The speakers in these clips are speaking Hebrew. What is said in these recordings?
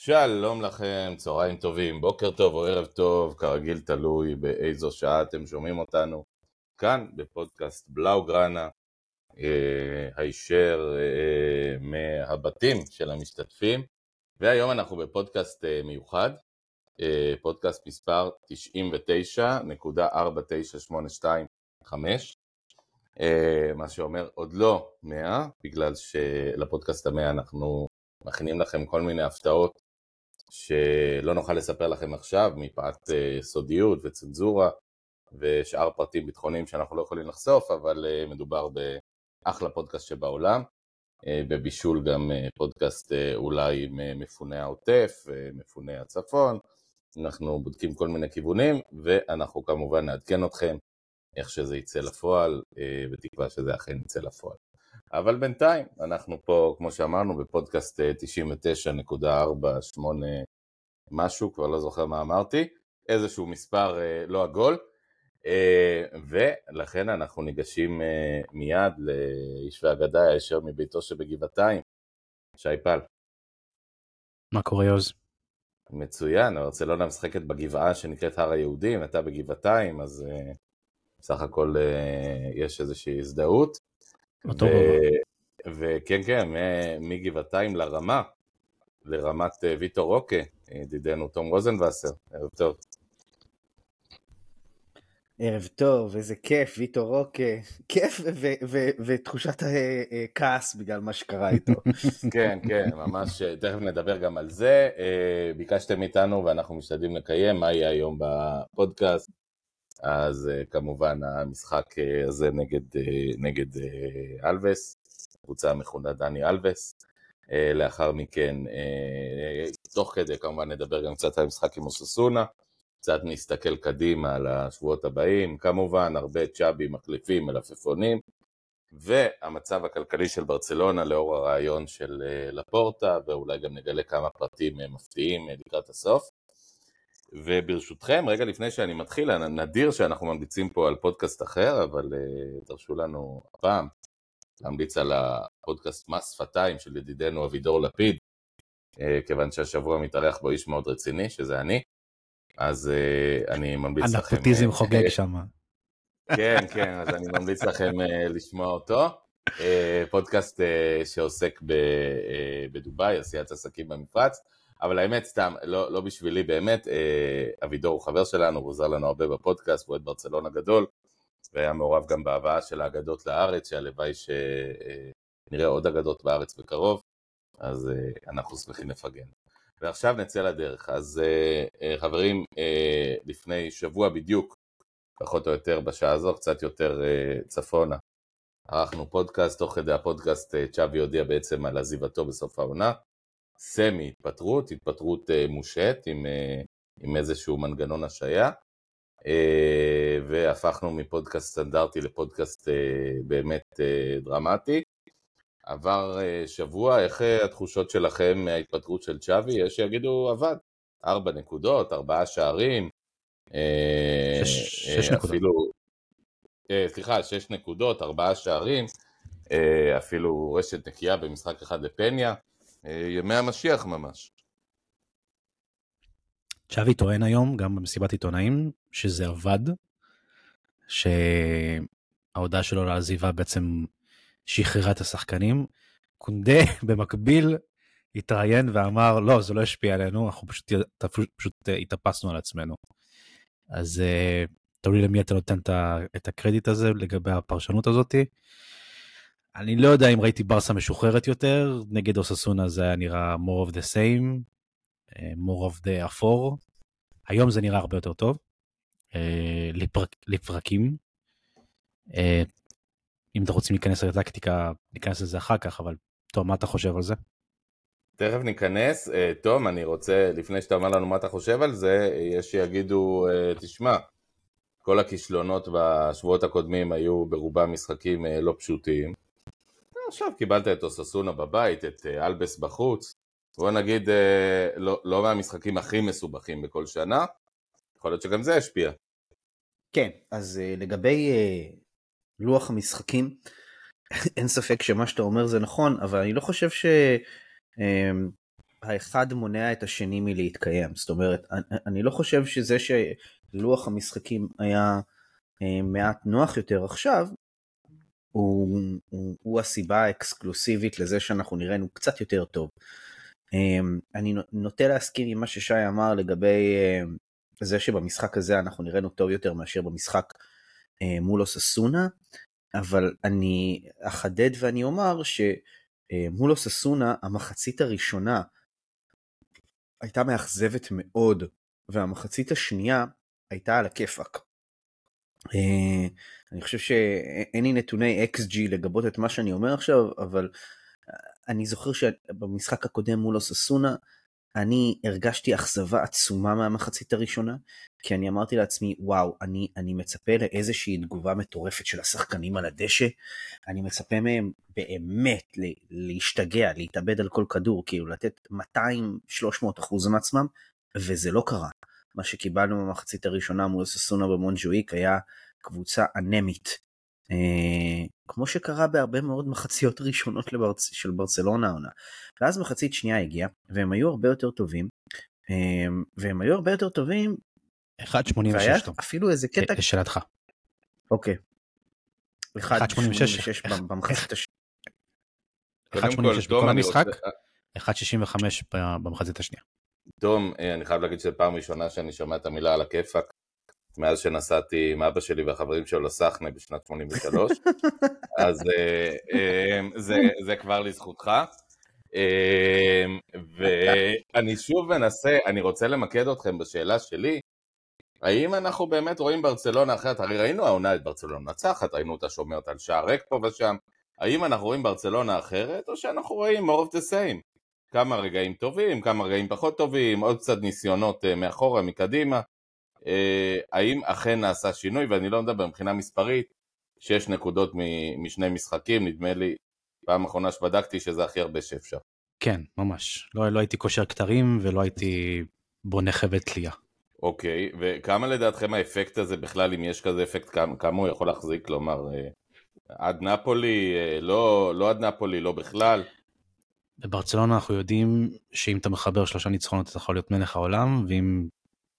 שלום לכם, צהריים טובים, בוקר טוב או ערב טוב, כרגיל תלוי באיזו שעה אתם שומעים אותנו, כאן בפודקאסט בלאוגרנה, אה, הישר אה, מהבתים של המשתתפים, והיום אנחנו בפודקאסט אה, מיוחד, אה, פודקאסט מספר 99.49825, אה, מה שאומר עוד לא 100, בגלל שלפודקאסט המאה אנחנו מכינים לכם כל מיני הפתעות שלא נוכל לספר לכם עכשיו מפאת אה, סודיות וצנזורה ושאר פרטים ביטחוניים שאנחנו לא יכולים לחשוף, אבל אה, מדובר באחלה פודקאסט שבעולם, אה, בבישול גם פודקאסט אולי עם מפוני העוטף, מפוני הצפון, אנחנו בודקים כל מיני כיוונים ואנחנו כמובן נעדכן אתכם איך שזה יצא לפועל, בתקווה שזה אכן יצא לפועל. אבל בינתיים אנחנו פה, כמו שאמרנו, בפודקאסט 99.48 אה, משהו, כבר לא זוכר מה אמרתי, איזשהו מספר אה, לא עגול, אה, ולכן אנחנו ניגשים מיד לאיש ואגדה הישר מביתו שבגבעתיים, שי פל. מה קורה יוז? מצוין, ארצלונה משחקת בגבעה שנקראת הר היהודים, אתה בגבעתיים, אז בסך הכל יש איזושהי הזדהות. אותו וכן, כן, מגבעתיים לרמה, לרמת אה, ויטור רוקה, ידידנו תום רוזנבסר, ערב טוב. ערב טוב, איזה כיף, ויטור רוקה, כיף ותחושת אה, אה, כעס בגלל מה שקרה איתו. כן, כן, ממש, תכף נדבר גם על זה. ביקשתם מאיתנו ואנחנו משתדלים לקיים, מה יהיה היום בפודקאסט. אז uh, כמובן המשחק uh, הזה נגד, uh, נגד אלווס, קבוצה מכונה דני אלווס. לאחר מכן, תוך כדי כמובן נדבר גם קצת על המשחק עם אוססונה, קצת נסתכל קדימה על השבועות הבאים, כמובן הרבה צ'אבי מחליפים, מלפפונים, והמצב הכלכלי של ברצלונה לאור הרעיון של לפורטה, ואולי גם נגלה כמה פרטים מפתיעים לקראת הסוף. וברשותכם, רגע לפני שאני מתחיל, נדיר שאנחנו ממליצים פה על פודקאסט אחר, אבל uh, תרשו לנו הפעם להמליץ על הפודקאסט מס שפתיים של ידידנו אבידור לפיד, uh, כיוון שהשבוע מתארח בו איש מאוד רציני, שזה אני, אז uh, אני ממליץ לכם... הנפוטיזם חוגג שם. כן, כן, אז אני ממליץ לכם לשמוע אותו. פודקאסט שעוסק ב, בדובאי, עשיית עסקים במפרץ. אבל האמת סתם, לא, לא בשבילי באמת, אה, אבידור הוא חבר שלנו, הוא עוזר לנו הרבה בפודקאסט, הוא אוהד ברצלונה גדול, והיה מעורב גם בהבאה של האגדות לארץ, שהלוואי שנראה עוד אגדות בארץ בקרוב, אז אה, אנחנו שמחים לפרגן. ועכשיו נצא לדרך. אז אה, חברים, לפני שבוע בדיוק, פחות או יותר בשעה הזו, קצת יותר צפונה, ערכנו פודקאסט, תוך כדי הפודקאסט צ'אבי הודיע בעצם על עזיבתו בסוף העונה. סמי התפטרות, התפטרות אה, מושעת עם, אה, עם איזשהו מנגנון השעיה, אה, והפכנו מפודקאסט סטנדרטי לפודקאסט באמת דרמטי. עבר שבוע, איך התחושות שלכם מההתפטרות של צ'אבי? יש שיגידו עבד, ארבע נקודות, ארבעה שערים, שש, שש אפילו, נקודות. סליחה, שש נקודות, ארבעה שערים, אפילו רשת נקייה במשחק אחד לפניה. אה, ימי המשיח ממש. צ'אבי טוען היום, גם במסיבת עיתונאים, שזה עבד, שההודעה שלו לעזיבה בעצם שחררה את השחקנים. קונדה במקביל התראיין ואמר, לא, זה לא השפיע עלינו, אנחנו פשוט, פשוט התאפסנו על עצמנו. אז אה, תלוי למי אתה נותן את הקרדיט הזה לגבי הפרשנות הזאתי. אני לא יודע אם ראיתי ברסה משוחררת יותר, נגד אוססונה זה היה נראה more of the same, אה, more of the אפור. היום זה נראה הרבה יותר טוב, אה, לפרק, לפרקים. אה, אם אתם רוצים להיכנס לטקטיקה, ניכנס לזה אחר כך, אבל טוב, מה אתה חושב על זה? תכף ניכנס. תום, אני רוצה, לפני שאתה אומר לנו מה אתה חושב על זה, יש שיגידו, תשמע, כל הכישלונות בשבועות הקודמים היו ברובם משחקים לא פשוטים. עכשיו קיבלת את אוססונה בבית, את אה, אלבס בחוץ, בוא נגיד אה, לא, לא מהמשחקים הכי מסובכים בכל שנה, יכול להיות שגם זה ישפיע. כן, אז אה, לגבי לוח המשחקים, אין ספק שמה שאתה אומר זה נכון, אבל אני לא חושב ש... האחד מונע את השני מלהתקיים. זאת אומרת, אני, לא חושב שזה שלוח המשחקים היה מעט נוח יותר עכשיו, הוא, הוא, הוא הסיבה האקסקלוסיבית לזה שאנחנו נראינו קצת יותר טוב. אה, אני נוטה להסכים עם מה ששי אמר לגבי אה, זה שבמשחק הזה אנחנו נראינו טוב יותר מאשר במשחק אה, מול אוססונה, אבל אני אחדד ואני אומר שמול אוססונה המחצית הראשונה הייתה מאכזבת מאוד, והמחצית השנייה הייתה על הכיפאק. אה, אני חושב שאין לי נתוני XG לגבות את מה שאני אומר עכשיו, אבל אני זוכר שבמשחק הקודם מול אוססונה, אני הרגשתי אכזבה עצומה מהמחצית הראשונה, כי אני אמרתי לעצמי, וואו, אני, אני מצפה לאיזושהי תגובה מטורפת של השחקנים על הדשא, אני מצפה מהם באמת להשתגע, להתאבד על כל כדור, כאילו לתת 200-300 אחוז מעצמם, וזה לא קרה. מה שקיבלנו במחצית הראשונה מול ססונה במונג'ואיק היה קבוצה אנמית. אה, כמו שקרה בהרבה מאוד מחציות ראשונות לברצ... של ברצלונה העונה. ואז מחצית שנייה הגיעה, והם היו הרבה יותר טובים, אה, והם היו הרבה יותר טובים. 1.86 טוב. אפילו איזה קטע... לשאלתך. אוקיי. 1.86 במחצית השנייה. 1.86 בכל המשחק, 1.65 במחצית השנייה. דום, אה, אני חייב להגיד שזו פעם ראשונה שאני שומע את המילה על הכיפאק, מאז שנסעתי עם אבא שלי והחברים שלו לסחנה בשנת 83, אז אה, אה, זה, זה כבר לזכותך. ואני שוב מנסה, אני רוצה למקד אתכם בשאלה שלי, האם אנחנו באמת רואים ברצלונה אחרת? הרי ראינו העונה את ברצלונה מנצחת, ראינו אותה שומרת על שער ריק פה ושם, האם אנחנו רואים ברצלונה אחרת, או שאנחנו רואים more of the same? כמה רגעים טובים, כמה רגעים פחות טובים, עוד קצת ניסיונות אה, מאחורה, מקדימה. אה, האם אכן נעשה שינוי, ואני לא מדבר מבחינה מספרית, שש נקודות משני משחקים, נדמה לי, פעם אחרונה שבדקתי שזה הכי הרבה שאפשר. כן, ממש. לא, לא הייתי קושר כתרים ולא הייתי בונה חבל תלייה. אוקיי, וכמה לדעתכם האפקט הזה בכלל, אם יש כזה אפקט, כמה, כמה הוא יכול להחזיק? כלומר, אה, עד נפולי, לא, לא עד נפולי, לא בכלל. בברצלונה אנחנו יודעים שאם אתה מחבר שלושה ניצחונות אתה יכול להיות מלך העולם, ואם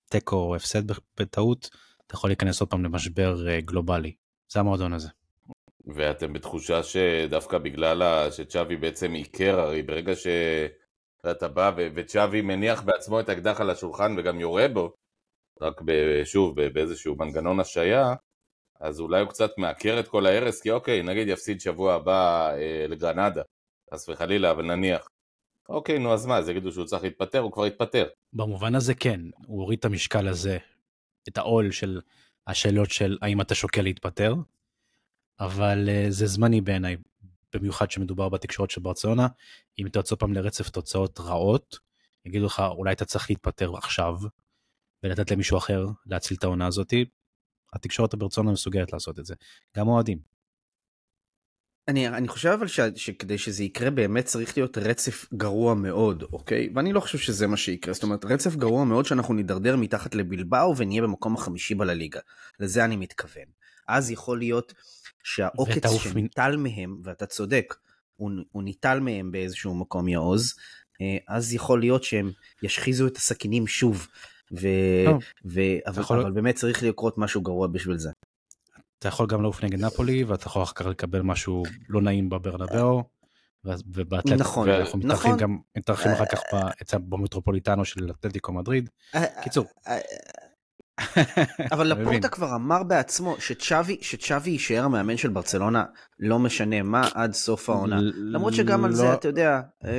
תיקו או הפסד בטעות, אתה יכול להיכנס עוד פעם למשבר אה, גלובלי. זה המועדון הזה. ואתם בתחושה שדווקא בגלל שצ'אבי בעצם עיקר, הרי ברגע שאתה בא וצ'אבי מניח בעצמו את האקדח על השולחן וגם יורה בו, רק שוב באיזשהו מנגנון השעיה, אז אולי הוא קצת מעקר את כל ההרס, כי אוקיי, נגיד יפסיד שבוע הבא אה, לגרנדה, חס וחלילה, אבל נניח. אוקיי, נו אז מה, אז יגידו שהוא צריך להתפטר, הוא כבר התפטר. במובן הזה כן, הוא הוריד את המשקל הזה, את העול של השאלות של האם אתה שוקל להתפטר, אבל uh, זה זמני בעיניי, במיוחד שמדובר בתקשורת של ברצלונה, אם אתה יוצא פעם לרצף תוצאות רעות, יגידו לך אולי אתה צריך להתפטר עכשיו, ולתת למישהו אחר להציל את העונה הזאתי, התקשורת הברצלונה מסוגלת לעשות את זה, גם אוהדים. אני, אני חושב אבל ש, שכדי שזה יקרה באמת צריך להיות רצף גרוע מאוד, אוקיי? ואני לא חושב שזה מה שיקרה, זאת אומרת רצף גרוע מאוד שאנחנו נידרדר מתחת לבלבאו ונהיה במקום החמישי בלליגה. לזה אני מתכוון. אז יכול להיות שהעוקץ שניטל מ... מהם, ואתה צודק, הוא, הוא ניטל מהם באיזשהו מקום יעוז, אה, אז יכול להיות שהם ישחיזו את הסכינים שוב. ו... ו... אבל. אבל באמת צריך לקרות משהו גרוע בשביל זה. אתה יכול גם לעוף נגד נפולי ואתה יכול אחר כך לקבל משהו לא נעים בברנבאו. ובאתלט, נכון, ואנחנו מתארחים נכון. גם, מתארחים אחר כך במטרופוליטנו של אתלטיקו מדריד. אה, אה, קיצור. אה, אבל לפורטה כבר אמר בעצמו שצ'אבי, שצ'אבי יישאר המאמן של ברצלונה לא משנה מה עד סוף העונה. למרות שגם על זה לא- אתה יודע. כן,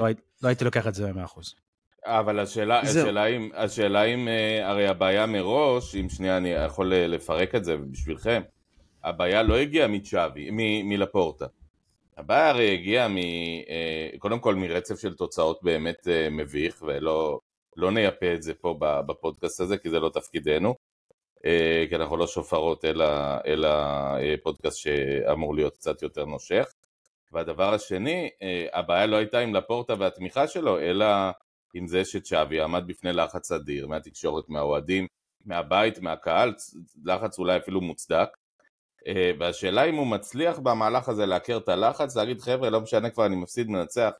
לא, לא הייתי לוקח את זה ב-100%. אבל השאלה, השאלה, אם, השאלה אם, אה, הרי הבעיה מראש, אם שנייה אני יכול אה, לפרק את זה בשבילכם, הבעיה לא הגיעה מצ'אבי, מלפורטה. הבעיה הרי הגיעה מ... אה, קודם כל מרצף של תוצאות באמת מביך, ולא לא נייפה את זה פה בפודקאסט הזה, כי זה לא תפקידנו, כי אנחנו לא שופרות, אלא, אלא פודקאסט שאמור להיות קצת יותר נושך. והדבר השני, הבעיה לא הייתה עם לפורטה והתמיכה שלו, אלא עם זה שצ'אבי עמד בפני לחץ אדיר מהתקשורת, מהאוהדים, מהבית, מהקהל, לחץ אולי אפילו מוצדק. אה, והשאלה אם הוא מצליח במהלך הזה לעקר את הלחץ, להגיד חבר'ה לא משנה כבר אני מפסיד מנצח,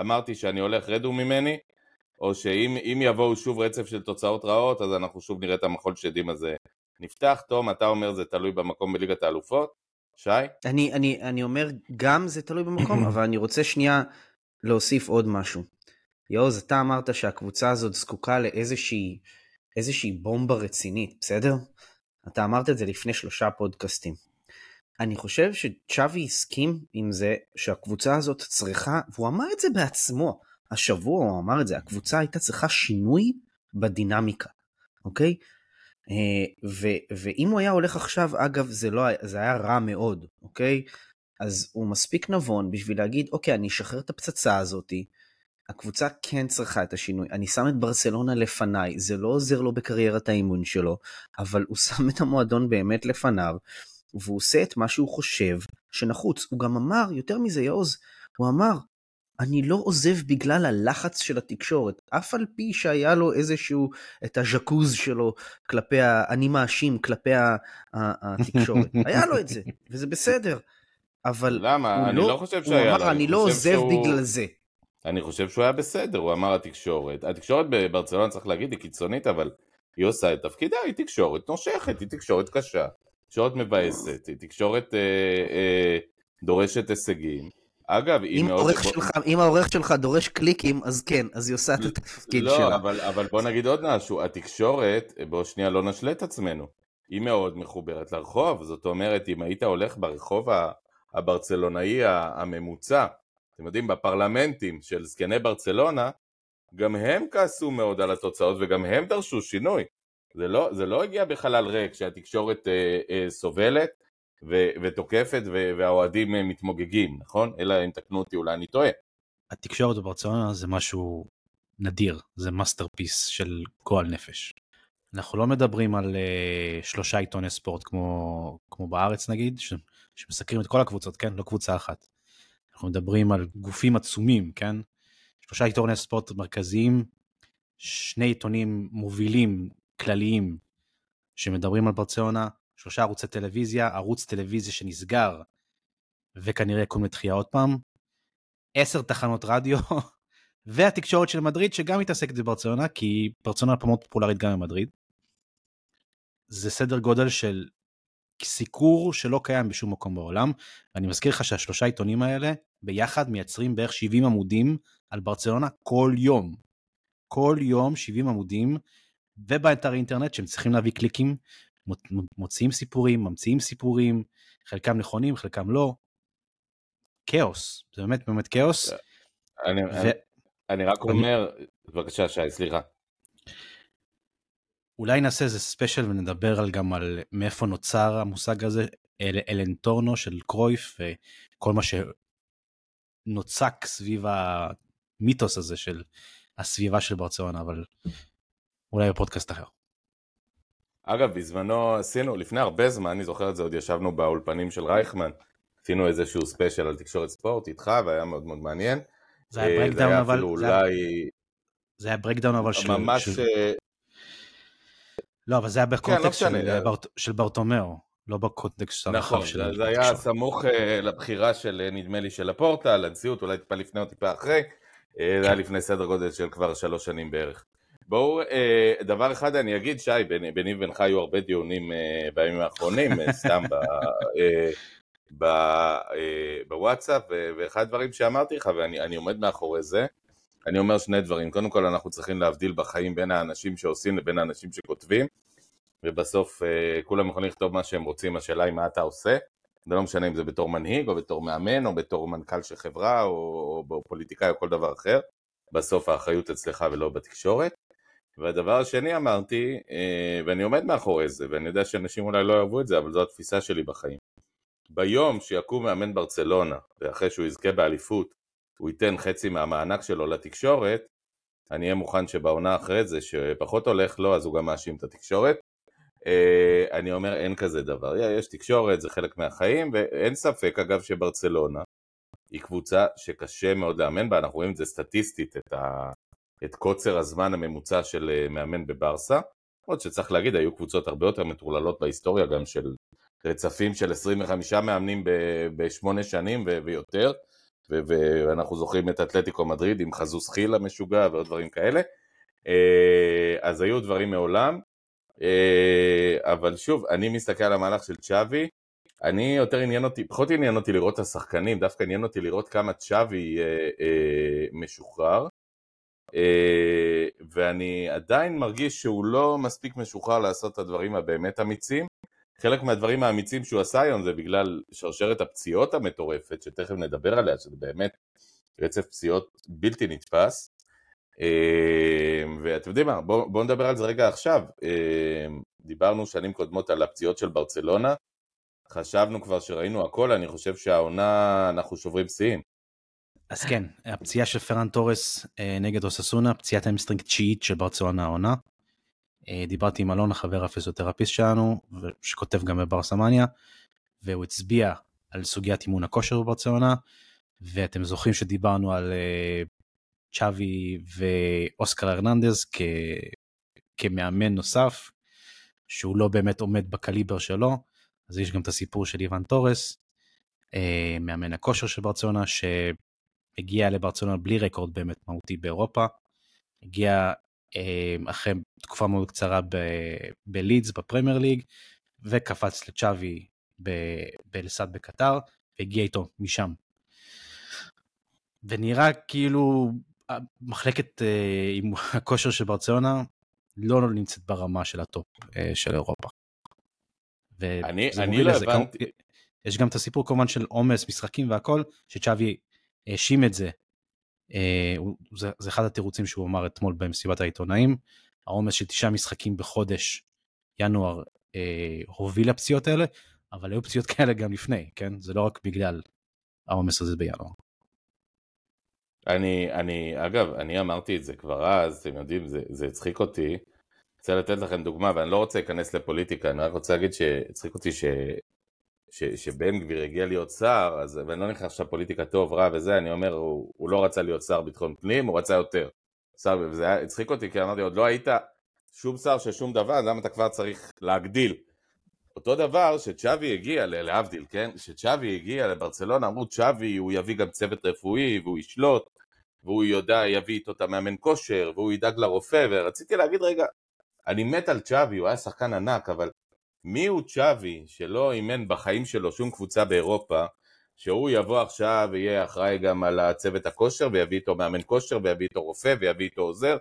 אמרתי שאני הולך רדו ממני, או שאם יבואו שוב רצף של תוצאות רעות, אז אנחנו שוב נראה את המחול שדים הזה נפתח. תום, אתה אומר זה תלוי במקום בליגת האלופות. שי? אני, אני, אני אומר גם זה תלוי במקום, אבל אני רוצה שנייה להוסיף עוד משהו. יעוז, אתה אמרת שהקבוצה הזאת זקוקה לאיזושהי איזושהי בומבה רצינית, בסדר? אתה אמרת את זה לפני שלושה פודקאסטים. אני חושב שצ'אבי הסכים עם זה שהקבוצה הזאת צריכה, והוא אמר את זה בעצמו, השבוע הוא אמר את זה, הקבוצה הייתה צריכה שינוי בדינמיקה, אוקיי? אה, ו, ואם הוא היה הולך עכשיו, אגב, זה, לא, זה היה רע מאוד, אוקיי? אז הוא מספיק נבון בשביל להגיד, אוקיי, אני אשחרר את הפצצה הזאתי, הקבוצה כן צריכה את השינוי. אני שם את ברסלונה לפניי, זה לא עוזר לו בקריירת האימון שלו, אבל הוא שם את המועדון באמת לפניו, והוא עושה את מה שהוא חושב שנחוץ. הוא גם אמר, יותר מזה יעוז, הוא אמר, אני לא עוזב בגלל הלחץ של התקשורת, אף על פי שהיה לו איזשהו, את הז'קוז שלו כלפי, ה, אני מאשים כלפי התקשורת. היה לו את זה, וזה בסדר. אבל למה? אני לא, לא חושב שהיה לו. הוא אמר, אני לא עוזב שהוא... בגלל זה. אני חושב שהוא היה בסדר, הוא אמר התקשורת. התקשורת בברצלונה, צריך להגיד, היא קיצונית, אבל היא עושה את תפקידה, היא תקשורת נושכת, היא תקשורת קשה, תקשורת מבאסת, היא תקשורת אה, אה, דורשת הישגים. אגב, אם העורך, שבוא... שלך, אם העורך שלך דורש קליקים, אז כן, אז היא עושה את התפקיד לא, שלה. לא, אבל, אבל בוא נגיד עוד משהו, התקשורת, בוא שנייה לא נשלה את עצמנו, היא מאוד מחוברת לרחוב, זאת אומרת, אם היית הולך ברחוב הברצלונאי הממוצע, אתם יודעים, בפרלמנטים של זקני ברצלונה, גם הם כעסו מאוד על התוצאות וגם הם דרשו שינוי. זה לא, זה לא הגיע בחלל ריק שהתקשורת אה, אה, סובלת ו, ותוקפת ו, והאוהדים אה, מתמוגגים, נכון? אלא אם תקנו אותי, אולי אני טועה. התקשורת בברצלונה זה משהו נדיר, זה masterpiece של גועל נפש. אנחנו לא מדברים על אה, שלושה עיתוני ספורט כמו, כמו בארץ נגיד, ש, שמסקרים את כל הקבוצות, כן? לא קבוצה אחת. אנחנו מדברים על גופים עצומים, כן? שלושה עיתוני ספורט מרכזיים, שני עיתונים מובילים כלליים שמדברים על ברצלונה, שלושה ערוצי טלוויזיה, ערוץ טלוויזיה שנסגר וכנראה יקום לתחייה עוד פעם, עשר תחנות רדיו, והתקשורת של מדריד שגם מתעסקת בברצלונה, כי ברצלונה מאוד פופולרית גם במדריד. זה סדר גודל של סיקור שלא קיים בשום מקום בעולם. ואני מזכיר לך שהשלושה עיתונים האלה ביחד מייצרים בערך 70 עמודים על ברצלונה כל יום. כל יום 70 עמודים, ובאתר אינטרנט שהם צריכים להביא קליקים, מוציאים סיפורים, ממציאים סיפורים, חלקם נכונים, חלקם לא. כאוס, זה באמת באמת כאוס. אני, ו... אני, אני רק אומר, בבקשה שי, סליחה. אולי נעשה איזה ספיישל ונדבר על גם על מאיפה נוצר המושג הזה, אל, el entorno של קרויף וכל מה שנוצק סביב המיתוס הזה של הסביבה של ברצלונה, אבל אולי בפודקאסט אחר. אגב, בזמנו עשינו, לפני הרבה זמן, אני זוכר את זה, עוד ישבנו באולפנים של רייכמן, עשינו איזשהו special על תקשורת ספורט איתך, והיה מאוד מאוד מעניין. זה היה breakdown אה, אבל, זה אולי... זה היה breakdown אבל. ממש... של... אה, לא, אבל זה היה בקונטקסט כן, לא של, בר... של ברטומאו, לא בקונטקסט נכון, של... נכון, זה היה סמוך uh, לבחירה של, נדמה לי, של הפורטה, לנשיאות, אולי טיפה לפני או טיפה אחרי, כן. זה היה לפני סדר גודל של כבר שלוש שנים בערך. בואו, דבר אחד אני אגיד, שי, ביני ובינך היו הרבה דיונים בימים האחרונים, סתם ב, ב, בוואטסאפ, ואחד הדברים שאמרתי לך, ואני עומד מאחורי זה, אני אומר שני דברים. קודם כל, אנחנו צריכים להבדיל בחיים בין האנשים שעושים לבין האנשים שכותבים, ובסוף אה, כולם יכולים לכתוב מה שהם רוצים, השאלה היא מה אתה עושה. זה לא משנה אם זה בתור מנהיג, או בתור מאמן, או בתור מנכ"ל של חברה, או, או פוליטיקאי, או כל דבר אחר. בסוף האחריות אצלך ולא בתקשורת. והדבר השני אמרתי, אה, ואני עומד מאחורי זה, ואני יודע שאנשים אולי לא אוהבו את זה, אבל זו התפיסה שלי בחיים. ביום שיקום מאמן ברצלונה, ואחרי שהוא יזכה באליפות, הוא ייתן חצי מהמענק שלו לתקשורת, אני אהיה מוכן שבעונה אחרי זה, שפחות הולך לו, אז הוא גם מאשים את התקשורת. אה, אני אומר, אין כזה דבר. יש תקשורת, זה חלק מהחיים, ואין ספק, אגב, שברצלונה היא קבוצה שקשה מאוד לאמן בה, אנחנו רואים את זה סטטיסטית, את, ה... את קוצר הזמן הממוצע של אה, מאמן בברסה. עוד שצריך להגיד, היו קבוצות הרבה יותר מטורללות בהיסטוריה, גם של רצפים של 25 מאמנים בשמונה שנים ויותר. ואנחנו זוכרים את אתלטיקו מדריד עם חזוס חיל המשוגע ועוד דברים כאלה. אה, אז היו דברים מעולם, אה, אבל שוב, אני מסתכל על המהלך של צ'אבי, אני יותר עניין אותי, פחות עניין אותי לראות את השחקנים, דווקא עניין אותי לראות כמה צ'אבי אה, משוחרר, ואני עדיין מרגיש שהוא לא מספיק משוחרר לעשות את הדברים הבאמת אמיצים. חלק מהדברים האמיצים שהוא עשה היום זה בגלל שרשרת הפציעות המטורפת, שתכף נדבר עליה, שזה באמת רצף פציעות בלתי נתפס. אה, ואתם יודעים מה, בואו בוא נדבר על זה רגע עכשיו. אה, דיברנו שנים קודמות על הפציעות של ברצלונה, חשבנו כבר שראינו הכל, אני חושב שהעונה אנחנו שוברים שיאים. אז כן, הפציעה של פרן תורס אה, נגד אוססונה, פציעת hamstring תשיעית של ברצלונה העונה. דיברתי עם אלון, החבר הפיזיותרפיסט שלנו, שכותב גם בברסמניה, והוא הצביע על סוגיית אימון הכושר בברצלונה, ואתם זוכרים שדיברנו על צ'אבי ואוסקר ארננדז כ... כמאמן נוסף, שהוא לא באמת עומד בקליבר שלו, אז יש גם את הסיפור של איוון תורס, אה, מאמן הכושר של ברצלונה, שהגיע לברצלונה בלי רקורד באמת מהותי באירופה, הגיע אה, אחרי תקופה מאוד קצרה בלידס בפרמייר ליג, וקפץ לצ'אבי באל סאד בקטאר, והגיע איתו משם. ונראה כאילו מחלקת אה, עם הכושר של ברצלונה לא נמצאת ברמה של הטופ אה, של אירופה. אני, אני לא הבנתי. יש גם את הסיפור כמובן של עומס משחקים והכל, שצ'אבי האשים את זה. אה, זה, זה אחד התירוצים שהוא אמר אתמול במסיבת העיתונאים. העומס של תשעה משחקים בחודש ינואר אה, הוביל לפציעות האלה, אבל היו פציעות כאלה גם לפני, כן? זה לא רק בגלל העומס הזה בינואר. אני, אני, אגב, אני אמרתי את זה כבר אז, אתם יודעים, זה, הצחיק אותי. רוצה לתת לכם דוגמה, ואני לא רוצה להיכנס לפוליטיקה, אני רק רוצה להגיד שהצחיק אותי ש, שבן גביר הגיע להיות שר, אז, ואני לא נכנס עכשיו פוליטיקה טוב, רע וזה, אני אומר, הוא, הוא לא רצה להיות שר ביטחון פנים, הוא רצה יותר. שר, וזה היה, הצחיק אותי, כי אמרתי, עוד לא היית שום שר של שום דבר, למה אתה כבר צריך להגדיל? אותו דבר שצ'אבי הגיע, להבדיל, כן? שצ'אבי הגיע לברצלונה, אמרו צ'אבי הוא יביא גם צוות רפואי והוא ישלוט והוא יודע, יביא איתו את המאמן כושר והוא ידאג לרופא ורציתי להגיד רגע, אני מת על צ'אבי, הוא היה שחקן ענק, אבל מי הוא צ'אבי שלא אימן בחיים שלו שום קבוצה באירופה שהוא יבוא עכשיו ויהיה אחראי גם על הצוות הכושר ויביא איתו מאמן כושר ויביא איתו רופא ויביא איתו עוזר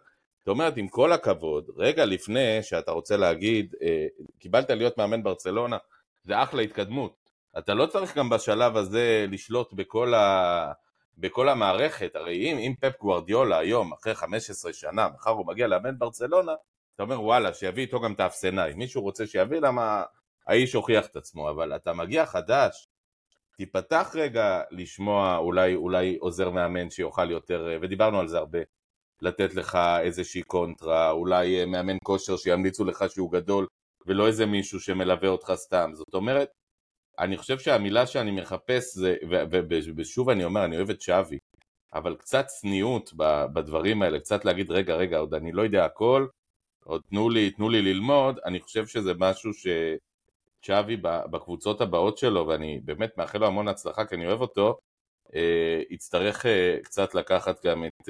זאת אומרת, עם כל הכבוד, רגע לפני שאתה רוצה להגיד, אה, קיבלת להיות מאמן ברצלונה, זה אחלה התקדמות. אתה לא צריך גם בשלב הזה לשלוט בכל, ה... בכל המערכת, הרי אם, אם פפ גוורדיולה היום, אחרי 15 שנה, מחר הוא מגיע לאמן ברצלונה, אתה אומר וואלה, שיביא איתו גם את האפסנאי. מישהו רוצה שיביא, למה האיש הוכיח את עצמו, אבל אתה מגיע חדש, תיפתח רגע לשמוע אולי, אולי עוזר מאמן שיוכל יותר, ודיברנו על זה הרבה, לתת לך איזושהי קונטרה, אולי אה, מאמן כושר שימליצו לך שהוא גדול ולא איזה מישהו שמלווה אותך סתם. זאת אומרת, אני חושב שהמילה שאני מחפש זה, ושוב אני אומר, אני אוהב את שווי, אבל קצת צניעות בדברים האלה, קצת להגיד רגע רגע עוד אני לא יודע הכל, עוד תנו לי, תנו לי ללמוד, אני חושב שזה משהו שצ'אבי בקבוצות הבאות שלו, ואני באמת מאחל לו המון הצלחה כי אני אוהב אותו, אה, יצטרך אה, קצת לקחת גם את,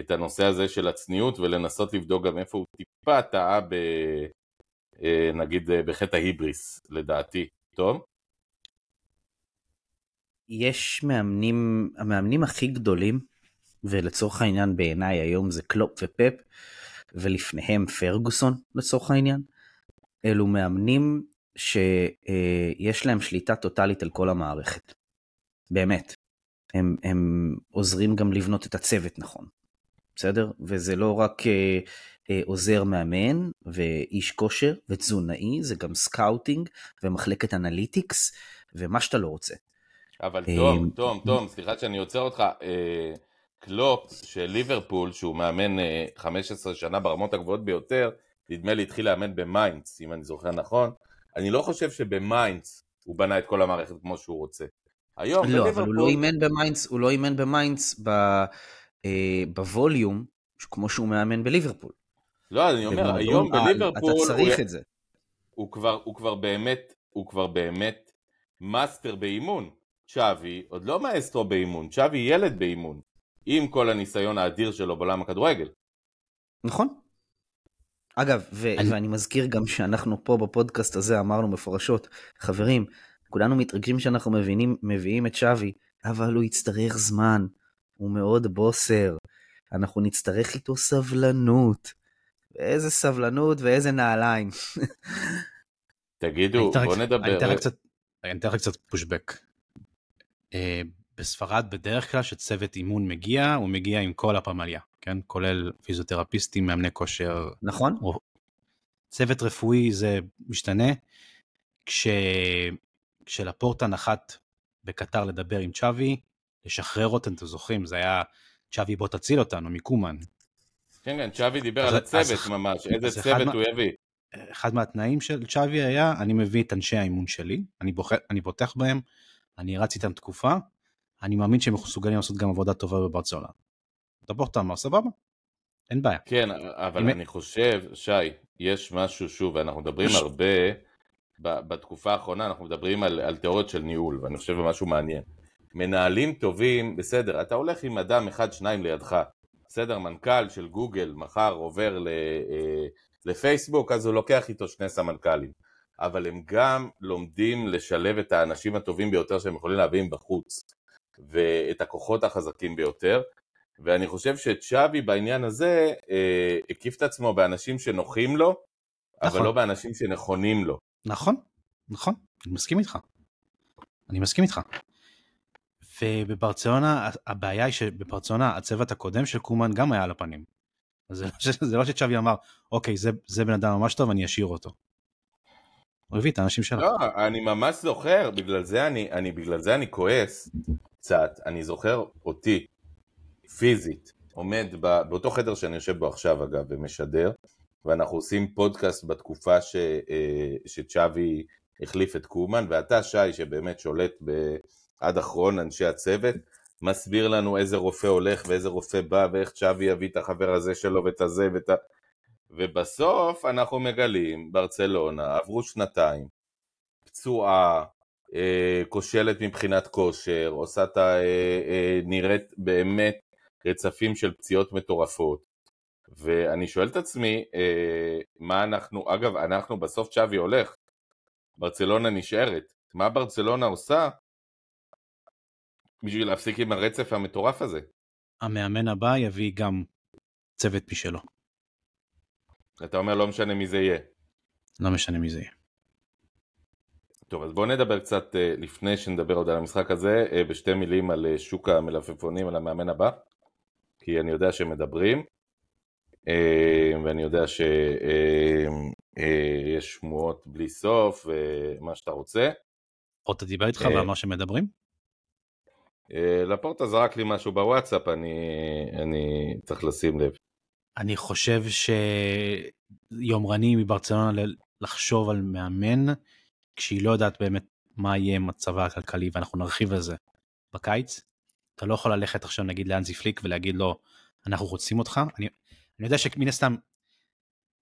את הנושא הזה של הצניעות ולנסות לבדוק גם איפה הוא טיפה טעה ב... אה, נגיד אה, בחטא ההיבריס לדעתי, טוב? יש מאמנים, המאמנים הכי גדולים, ולצורך העניין בעיניי היום זה קלופ ופפ, ולפניהם פרגוסון לצורך העניין, אלו מאמנים שיש אה, להם שליטה טוטאלית על כל המערכת. באמת. הם, הם עוזרים גם לבנות את הצוות נכון. בסדר? וזה לא רק אה, אה, עוזר מאמן ואיש כושר ותזונאי, זה גם סקאוטינג ומחלקת אנליטיקס ומה שאתה לא רוצה. אבל אה, תום, תום, תום, סליחה שאני עוצר אותך. אה, קלופ של ליברפול, שהוא מאמן אה, 15 שנה ברמות הגבוהות ביותר, נדמה לי התחיל לאמן במיינץ, אם אני זוכר נכון. אני לא חושב שבמיינץ הוא בנה את כל המערכת כמו שהוא רוצה. היום לא, בליברפול... אבל הוא לא אימן במיינץ, הוא לא אימן במיינץ ב... אה, ב volume, כמו שהוא מאמן בליברפול. לא, אני אומר, היום אה, בליברפול... אתה צריך הוא, את זה. הוא כבר, הוא כבר באמת, הוא כבר באמת master באימון. צ'אבי עוד לא מאסטרו באימון, צ'אבי ילד באימון, עם כל הניסיון האדיר שלו בעולם הכדורגל. נכון. אגב, ו- אני- ואני מזכיר גם שאנחנו פה בפודקאסט הזה אמרנו מפורשות, חברים, כולנו מתרגשים שאנחנו מבינים, מביאים את צ'אבי, אבל הוא יצטרך זמן, הוא מאוד בוסר, אנחנו נצטרך איתו סבלנות. ואיזה סבלנות ואיזה נעליים. תגידו, בוא נדבר. אני אתן לך קצת פושבק. בספרד בדרך כלל כשצוות אימון מגיע, הוא מגיע עם כל הפמליה, כן? כולל פיזיותרפיסטים, מאמני כושר, נכון? או- צוות רפואי זה משתנה. כש... כשלפורטה נחת בקטר לדבר עם צ'אבי, לשחרר אותם, אתם זוכרים, זה היה צ'אבי בוא תציל אותנו מקומן. כן, כן, צ'אבי דיבר אז- על הצוות אז- ממש, איזה צוות מה- הוא יביא. אחד מהתנאים של צ'אבי היה, אני מביא את אנשי האימון שלי, אני, בוח... אני בוטח בהם, אני רץ איתם תקופה, אני מאמין שהם מסוגלים לעשות גם עבודה טובה בברצלונה. דפורטה אמר, סבבה, אין בעיה. כן, אבל אם- אני חושב, שי, יש משהו, שוב, ואנחנו מדברים הרבה, ב- בתקופה האחרונה אנחנו מדברים על, על תיאוריות של ניהול, ואני חושב שמשהו מעניין. מנהלים טובים, בסדר, אתה הולך עם אדם אחד, שניים לידך, בסדר, מנכ"ל של גוגל מחר עובר ל, אה, לפייסבוק, אז הוא לוקח איתו שני סמנכ"לים. אבל הם גם לומדים לשלב את האנשים הטובים ביותר שהם יכולים להביא מבחוץ, ואת הכוחות החזקים ביותר. ואני חושב שצ'אבי בעניין הזה אה, הקיף את עצמו באנשים שנוחים לו, אבל נכון. לא באנשים שנכונים לו. נכון, נכון, אני מסכים איתך. אני מסכים איתך. ובברצלונה, הבעיה היא שבברצלונה הצוות הקודם של קומן גם היה על הפנים. אז זה לא ש- זה לא שצ'אבי אמר, אוקיי, זה, זה בן אדם ממש טוב, אני אשאיר אותו. הוא הביא את האנשים שלו. לא, אני ממש זוכר, בגלל זה אני, אני, בגלל זה אני כועס קצת, אני זוכר אותי, פיזית, עומד באותו חדר שאני יושב בו עכשיו אגב, ומשדר, ואנחנו עושים פודקאסט בתקופה ש, אה, שצ'אבי החליף את קומן, ואתה שי שבאמת שולט ב, עד אחרון אנשי הצוות, מסביר לנו איזה רופא הולך ואיזה רופא בא, ואיך צ'אבי יביא את החבר הזה שלו ואת הזה ואת ה... ובסוף אנחנו מגלים, ברצלונה, עברו שנתיים, פצועה, כושלת מבחינת כושר, עושה את ה... אה, אה, נראית באמת רצפים של פציעות מטורפות. ואני שואל את עצמי, אה, מה אנחנו, אגב, אנחנו בסוף צ'אבי הולך, ברצלונה נשארת, מה ברצלונה עושה בשביל להפסיק עם הרצף המטורף הזה? המאמן הבא יביא גם צוות משלו. אתה אומר לא משנה מי זה יהיה. לא משנה מי זה יהיה. טוב, אז בואו נדבר קצת אה, לפני שנדבר עוד על המשחק הזה, אה, בשתי מילים על אה, שוק המלפפונים, על המאמן הבא, כי אני יודע שמדברים, ואני יודע שיש שמועות בלי סוף, ומה שאתה רוצה. עוד דיבר איתך. ואמר שמדברים? לפורטה זרק לי משהו בוואטסאפ, אני, אני צריך לשים לב. אני חושב שיומרני מברצלונה לחשוב על מאמן כשהיא לא יודעת באמת מה יהיה מצבה הכלכלי ואנחנו נרחיב על זה בקיץ. אתה לא יכול ללכת עכשיו נגיד לאנזי פליק ולהגיד לו אנחנו רוצים אותך. אני, אני יודע שמן הסתם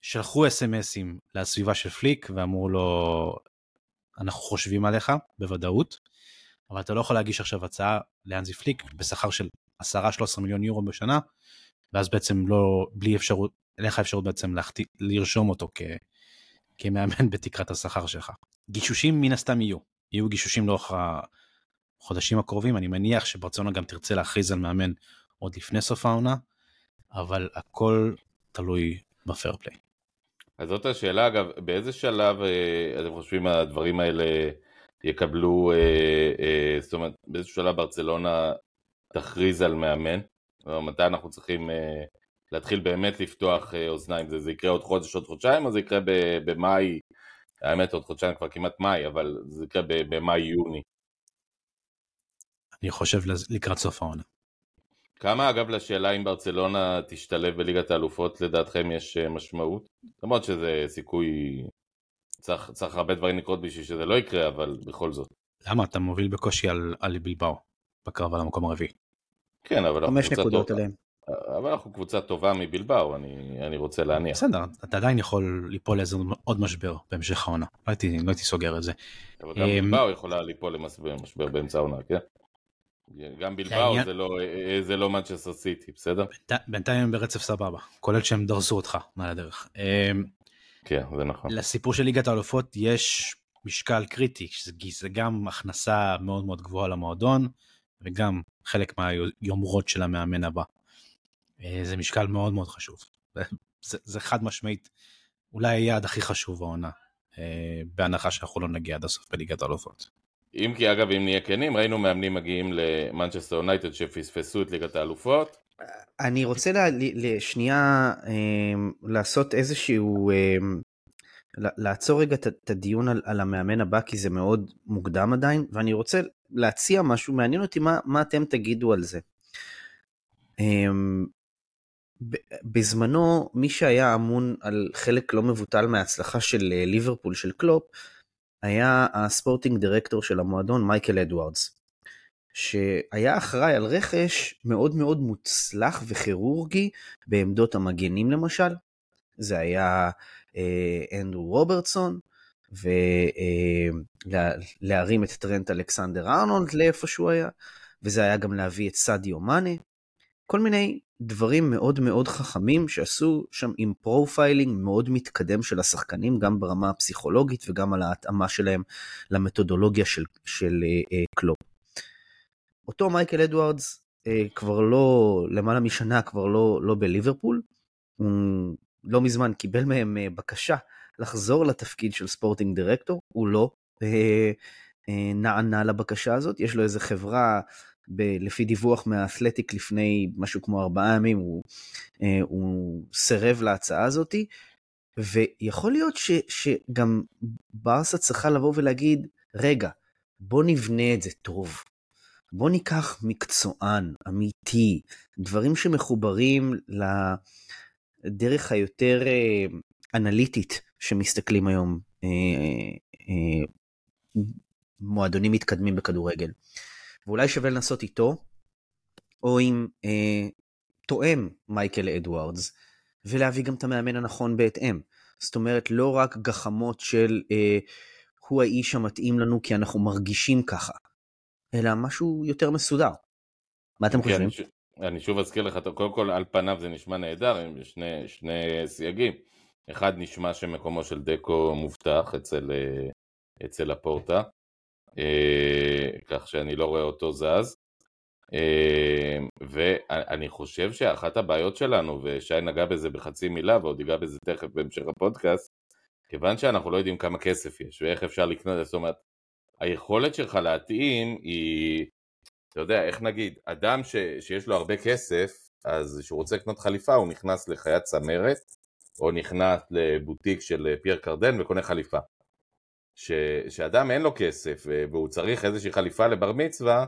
שלחו אס.אם.אסים לסביבה של פליק ואמרו לו אנחנו חושבים עליך בוודאות אבל אתה לא יכול להגיש עכשיו הצעה לאנזי פליק בשכר של 10-13 מיליון יורו בשנה ואז בעצם לא, בלי אפשרות, אין לך אפשרות בעצם להחתיא, לרשום אותו כ, כמאמן בתקרת השכר שלך. גישושים מן הסתם יהיו, יהיו גישושים לאורך החודשים הקרובים, אני מניח שברצלונה גם תרצה להכריז על מאמן עוד לפני סוף העונה, אבל הכל תלוי בפייר. אז זאת השאלה, אגב, באיזה שלב אה, אתם חושבים הדברים האלה יקבלו, אה, אה, זאת אומרת, באיזה שלב ברצלונה תכריז על מאמן? מתי אנחנו צריכים להתחיל באמת לפתוח אוזניים? זה, זה יקרה עוד חודש, עוד חודשיים, או זה יקרה במאי? האמת, עוד חודשיים כבר כמעט מאי, אבל זה יקרה במאי-יוני. אני חושב לקראת סוף העונה. כמה, אגב, לשאלה אם ברצלונה תשתלב בליגת האלופות, לדעתכם יש אה, משמעות? למרות שזה סיכוי... צריך, צריך הרבה דברים לקרות בשביל שזה לא יקרה, אבל בכל זאת. למה? אתה מוביל בקושי על, על בלבאו, בקרב על המקום הרביעי. כן, אבל חמש נקודות. עליהם. אבל אנחנו קבוצה טובה מבלבאו, אני, אני רוצה להניח. בסדר, אתה עדיין יכול ליפול לאיזה עוד משבר בהמשך העונה. לא הייתי, לא הייתי סוגר את זה. אבל גם אמ, בלבאו יכולה ליפול למשבר באמצע העונה, כן? גם בלבאו זה לא, זה לא מנצ'סטר סיטי, בסדר? בינתי- בינתיים הם ברצף סבבה, כולל שהם דרסו אותך מעל הדרך. אמ, כן, זה נכון. לסיפור של ליגת האלופות יש משקל קריטי, שזה- גם הכנסה מאוד מאוד גבוהה למועדון, וגם חלק מהיומרות של המאמן הבא. אה, זה משקל מאוד מאוד חשוב. זה, זה חד משמעית אולי היעד הכי חשוב בעונה, אה, בהנחה שאנחנו לא נגיע עד הסוף בליגת האלופות. אם כי אגב, אם נהיה כנים, ראינו מאמנים מגיעים למנצ'סטר יונייטד שפספסו את ליגת האלופות. אני רוצה לה- ל- לשנייה אמ, לעשות איזשהו, לעצור רגע את- הדיון על, על המאמן הבא כי זה מאוד מוקדם עדיין ואני רוצה להציע משהו מעניין אותי מה, מה אתם תגידו על זה. בזמנו מי שהיה אמון על חלק לא מבוטל מההצלחה של אה, ליברפול של קלופ היה הספורטינג דירקטור של המועדון מייקל אדוארדס. שהיה אחראי על רכש מאוד מאוד מוצלח וכירורגי בעמדות המגנים למשל. זה היה אה, אנדרו רוברטסון, ולהרים את טרנט אלכסנדר ארנולד לאיפה שהוא היה, וזה היה גם להביא את סאדיו מאנה. כל מיני דברים מאוד מאוד חכמים שעשו שם עם profiling מאוד מתקדם של השחקנים, גם ברמה הפסיכולוגית וגם על ההתאמה שלהם למתודולוגיה של, של אה, אה, קלופ. אותו מייקל אדוארדס אה, כבר לא, למעלה משנה כבר לא, לא בליברפול, הוא לא מזמן קיבל מהם אה, בקשה לחזור לתפקיד של sporting director, הוא לא אה, אה, נענה לבקשה הזאת, יש לו איזה חברה, ב, לפי דיווח מה אתלטיק לפני משהו כמו ארבעה ימים, הוא, אה, הוא סירב להצעה הזאתי, ויכול להיות ש, שגם ברסה צריכה לבוא ולהגיד, רגע, בוא נבנה את זה טוב. בוא ניקח מקצוען, אמיתי, דברים שמחוברים לדרך היותר אה, אנליטית שמסתכלים היום אה, אה, מועדונים מתקדמים בכדורגל. ואולי שווה לנסות איתו, או עם אה, תואם מייקל אדוארדס, ולהביא גם את המאמן הנכון בהתאם. זאת אומרת, לא רק גחמות של אה, הוא האיש המתאים לנו כי אנחנו מרגישים ככה, אלא משהו יותר מסודר. מה אתם כן, חושבים? אני שוב אזכיר לך, קודם כל על פניו זה נשמע נהדר, עם שני, שני סייגים. אחד נשמע שמקומו של דקו מובטח אצל, אה, אצל הפורטה, כך שאני לא רואה אותו זז. אה, ואני חושב שאחת הבעיות שלנו, ושי נגע בזה בחצי מילה ועוד ייגע בזה תכף בהמשך הפודקאסט, כיוון שאנחנו לא יודעים כמה כסף יש ואיך אפשר לקנות, זאת אומרת, היכולת שלך להתאים היא, אתה יודע, איך נגיד, אדם ש, שיש לו הרבה כסף, אז כשהוא רוצה לקנות חליפה הוא נכנס לחיית צמרת, או נכנס לבוטיק של פייר קרדן וקונה חליפה. ש, שאדם אין לו כסף אה, והוא צריך איזושהי חליפה לבר מצווה,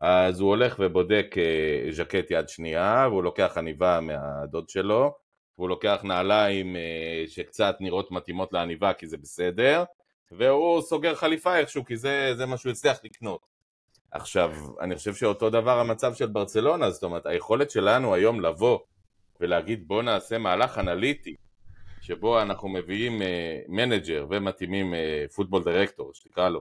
אז הוא הולך ובודק אה, ז'קט יד שנייה, והוא לוקח עניבה מהדוד שלו, והוא לוקח נעליים אה, שקצת נראות מתאימות לעניבה כי זה בסדר, והוא סוגר חליפה איכשהו כי זה, זה מה שהוא הצליח לקנות. עכשיו, אני חושב שאותו דבר המצב של ברצלונה, זאת אומרת, היכולת שלנו היום לבוא ולהגיד בוא נעשה מהלך אנליטי, שבו אנחנו מביאים אה, manager ומתאימים football director, שתקרא לו,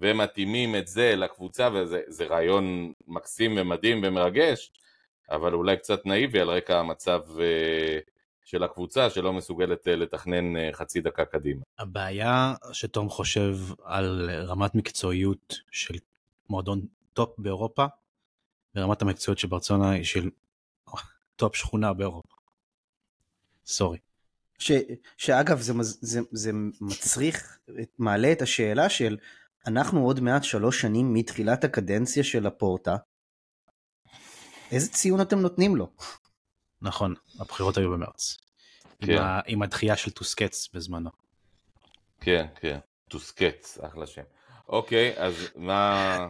ומתאימים את זה לקבוצה, וזה זה רעיון מקסים ומדהים ומרגש, אבל אולי קצת נאיבי על רקע המצב אה, של הקבוצה שלא מסוגלת אה, לתכנן חצי דקה קדימה. הבעיה שתום חושב על רמת מקצועיות של מועדון טופ באירופה, ורמת המקצועיות של ברצלונה היא של טופ שכונה באירופה. sorry. ש, שאגב זה, זה, זה מצריך, מעלה את השאלה של אנחנו עוד מעט שלוש שנים מתחילת הקדנציה של הפורטה, איזה ציון אתם נותנים לו? נכון, הבחירות היו במרץ. כן. עם, ה, עם הדחייה של טוסקטס בזמנו. כן, כן, טוסקץ, אחלה שם. אוקיי, אז מה...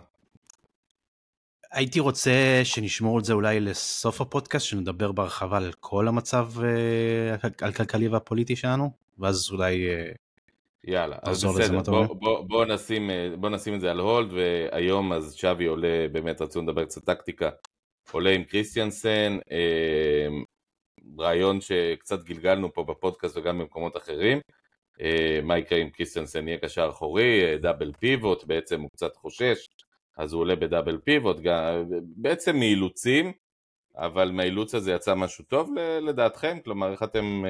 הייתי רוצה שנשמור את זה אולי לסוף הפודקאסט, שנדבר בהרחבה על כל המצב אה, הכלכלי והפוליטי שלנו, ואז אולי... אה, יאללה, אז בסדר, בוא? בוא, בוא, נשים, אה, בוא נשים את זה על הולד, והיום אז שווי עולה, באמת רצו לדבר קצת טקטיקה, עולה עם קריסטיאנסן, אה, רעיון שקצת גלגלנו פה בפודקאסט וגם במקומות אחרים. מה יקרה אם קריסטיאנסן יהיה קשר אחורי, דאבל פיבוט, בעצם הוא קצת חושש, אז הוא עולה בדאבל פיבוט, בעצם מאילוצים, אבל מהאילוץ הזה יצא משהו טוב לדעתכם? כלומר, איך אתם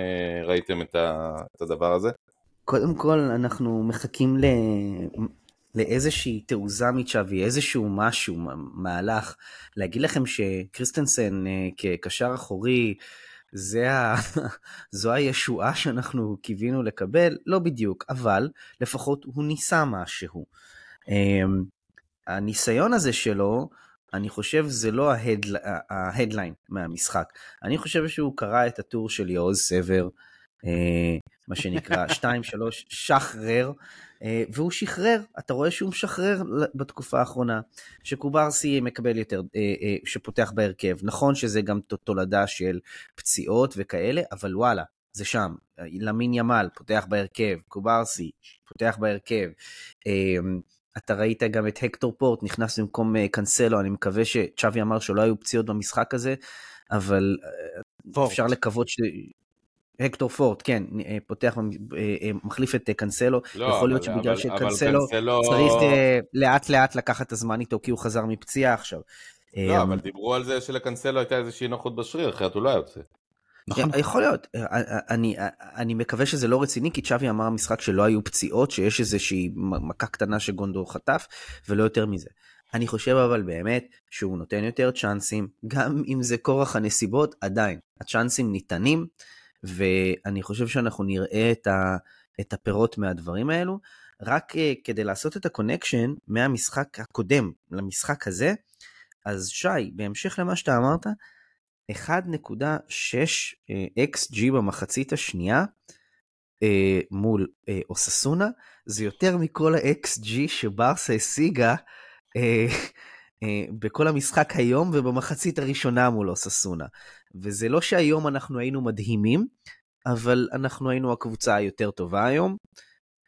ראיתם את הדבר הזה? קודם כל, אנחנו מחכים ל... לאיזושהי תעוזה מצ'אבי, איזשהו משהו, מהלך. להגיד לכם שקריסטנסן אה, כקשר אחורי, זה ה... זו הישועה שאנחנו קיווינו לקבל? לא בדיוק, אבל לפחות הוא ניסה משהו. הניסיון הזה שלו, אני חושב זה לא ההדליין מהמשחק. אני חושב שהוא קרא את הטור של יעוז סבר, אה, מה שנקרא 2-3 שחרר, אה, והוא שחרר, אתה רואה שהוא משחרר בתקופה האחרונה, שקוברסי מקבל יותר, אה, שפותח בהרכב. נכון שזה גם תולדה של פציעות וכאלה, אבל וואלה, זה שם. למין ימל פותח בהרכב, קוברסי פותח בהרכב. אתה ראית גם את הקטור פורט נכנס במקום קאנסלו, אני מקווה שצ'אבי אמר שלא היו פציעות במשחק הזה, אבל פורט. אפשר לקוות ש... הקטור פורט, כן, אה, פותח, אה, אה, מחליף את קאנסלו, לא, יכול להיות אבל, שבגלל שקאנסלו צריך לאט לאט לקחת את הזמן איתו כי הוא חזר מפציעה עכשיו. לא, אבל דיברו על זה שלקאנסלו הייתה איזושהי נוחות בשריר, אחרת הוא לא היה יוצא. נכון. יכול להיות, אני, אני מקווה שזה לא רציני, כי צ'אבי אמר במשחק שלא היו פציעות, שיש איזושהי מכה קטנה שגונדו חטף, ולא יותר מזה. אני חושב אבל באמת שהוא נותן יותר צ'אנסים, גם אם זה כורח הנסיבות, עדיין, הצ'אנסים ניתנים. ואני חושב שאנחנו נראה את, ה, את הפירות מהדברים האלו. רק אה, כדי לעשות את ה connection מהמשחק הקודם למשחק הזה, אז שי, בהמשך למה שאתה אמרת, 1.6 אה, XG במחצית השנייה uh, מול uh, אוססונה, זה יותר מכל ה-XG שברסה השיגה בכל המשחק היום ובמחצית הראשונה מול אוססונה. וזה לא שהיום אנחנו היינו מדהימים, אבל אנחנו היינו הקבוצה היותר טובה היום.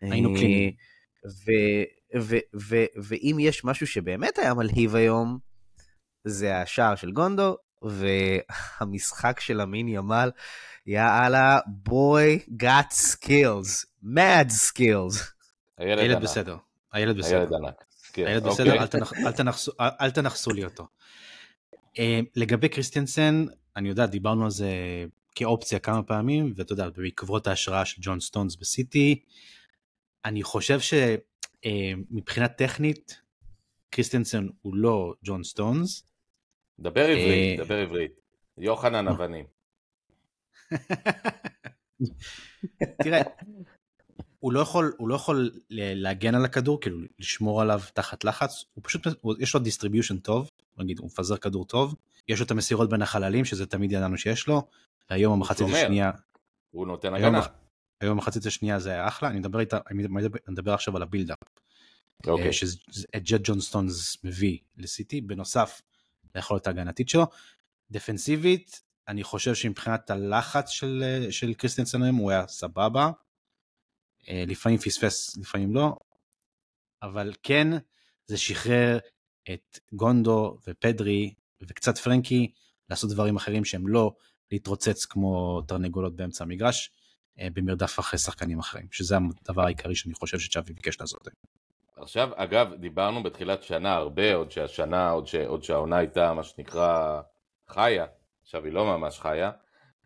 היינו אה, קלינים. ואם יש משהו שבאמת היה מלהיב היום, זה השער של גונדו, והמשחק של המין ימל, יאללה, בוי גאט סקילס, mad skills. הילד בסדר, הילד בסדר. הילד ענק. כן, הילד בסדר, אוקיי. אל תנחסו לי אותו. אה, לגבי קריסטיאנסן, אני יודע, דיברנו על זה כאופציה כמה פעמים, ואתה יודע, בעקבות ההשראה של ג'ון סטונס בסיטי, אני חושב שמבחינה אה, טכנית, קריסטנסון הוא לא ג'ון סטונס. דבר עברית, אה, דבר עברית. יוחנן אבנים. תראה, הוא לא יכול, הוא לא יכול להגן על הכדור, כאילו לשמור עליו תחת לחץ, הוא פשוט, יש לו distribution טוב, נגיד הוא מפזר כדור טוב, יש לו את המסירות בין החללים, שזה תמיד ידענו שיש לו, והיום המחצית השנייה... הוא נותן הגנה. היום המחצית השנייה זה היה אחלה, אני מדבר, איתה, אני מדבר, אני מדבר עכשיו על ה build-up. אוקיי. אה, שאת זה ג'ון סטונס מביא לסיטי, בנוסף ליכולת ההגנתית שלו. defensive ית, אני חושב שמבחינת הלחץ של, של קריסטנסון היום הוא היה סבבה. אה, לפעמים פספס, לפעמים לא, אבל כן, זה שחרר את גונדו ופדרי וקצת פרנקי לעשות דברים אחרים שהם לא להתרוצץ כמו תרנגולות באמצע המגרש אה, במרדף אחרי שחקנים אחרים, שזה הדבר העיקרי שאני חושב שצ'אבי ביקש לעשות. עכשיו, אגב, דיברנו בתחילת שנה הרבה, עוד שהשנה, עוד, ש... עוד שהעונה הייתה מה שנקרא חיה, עכשיו היא לא ממש חיה,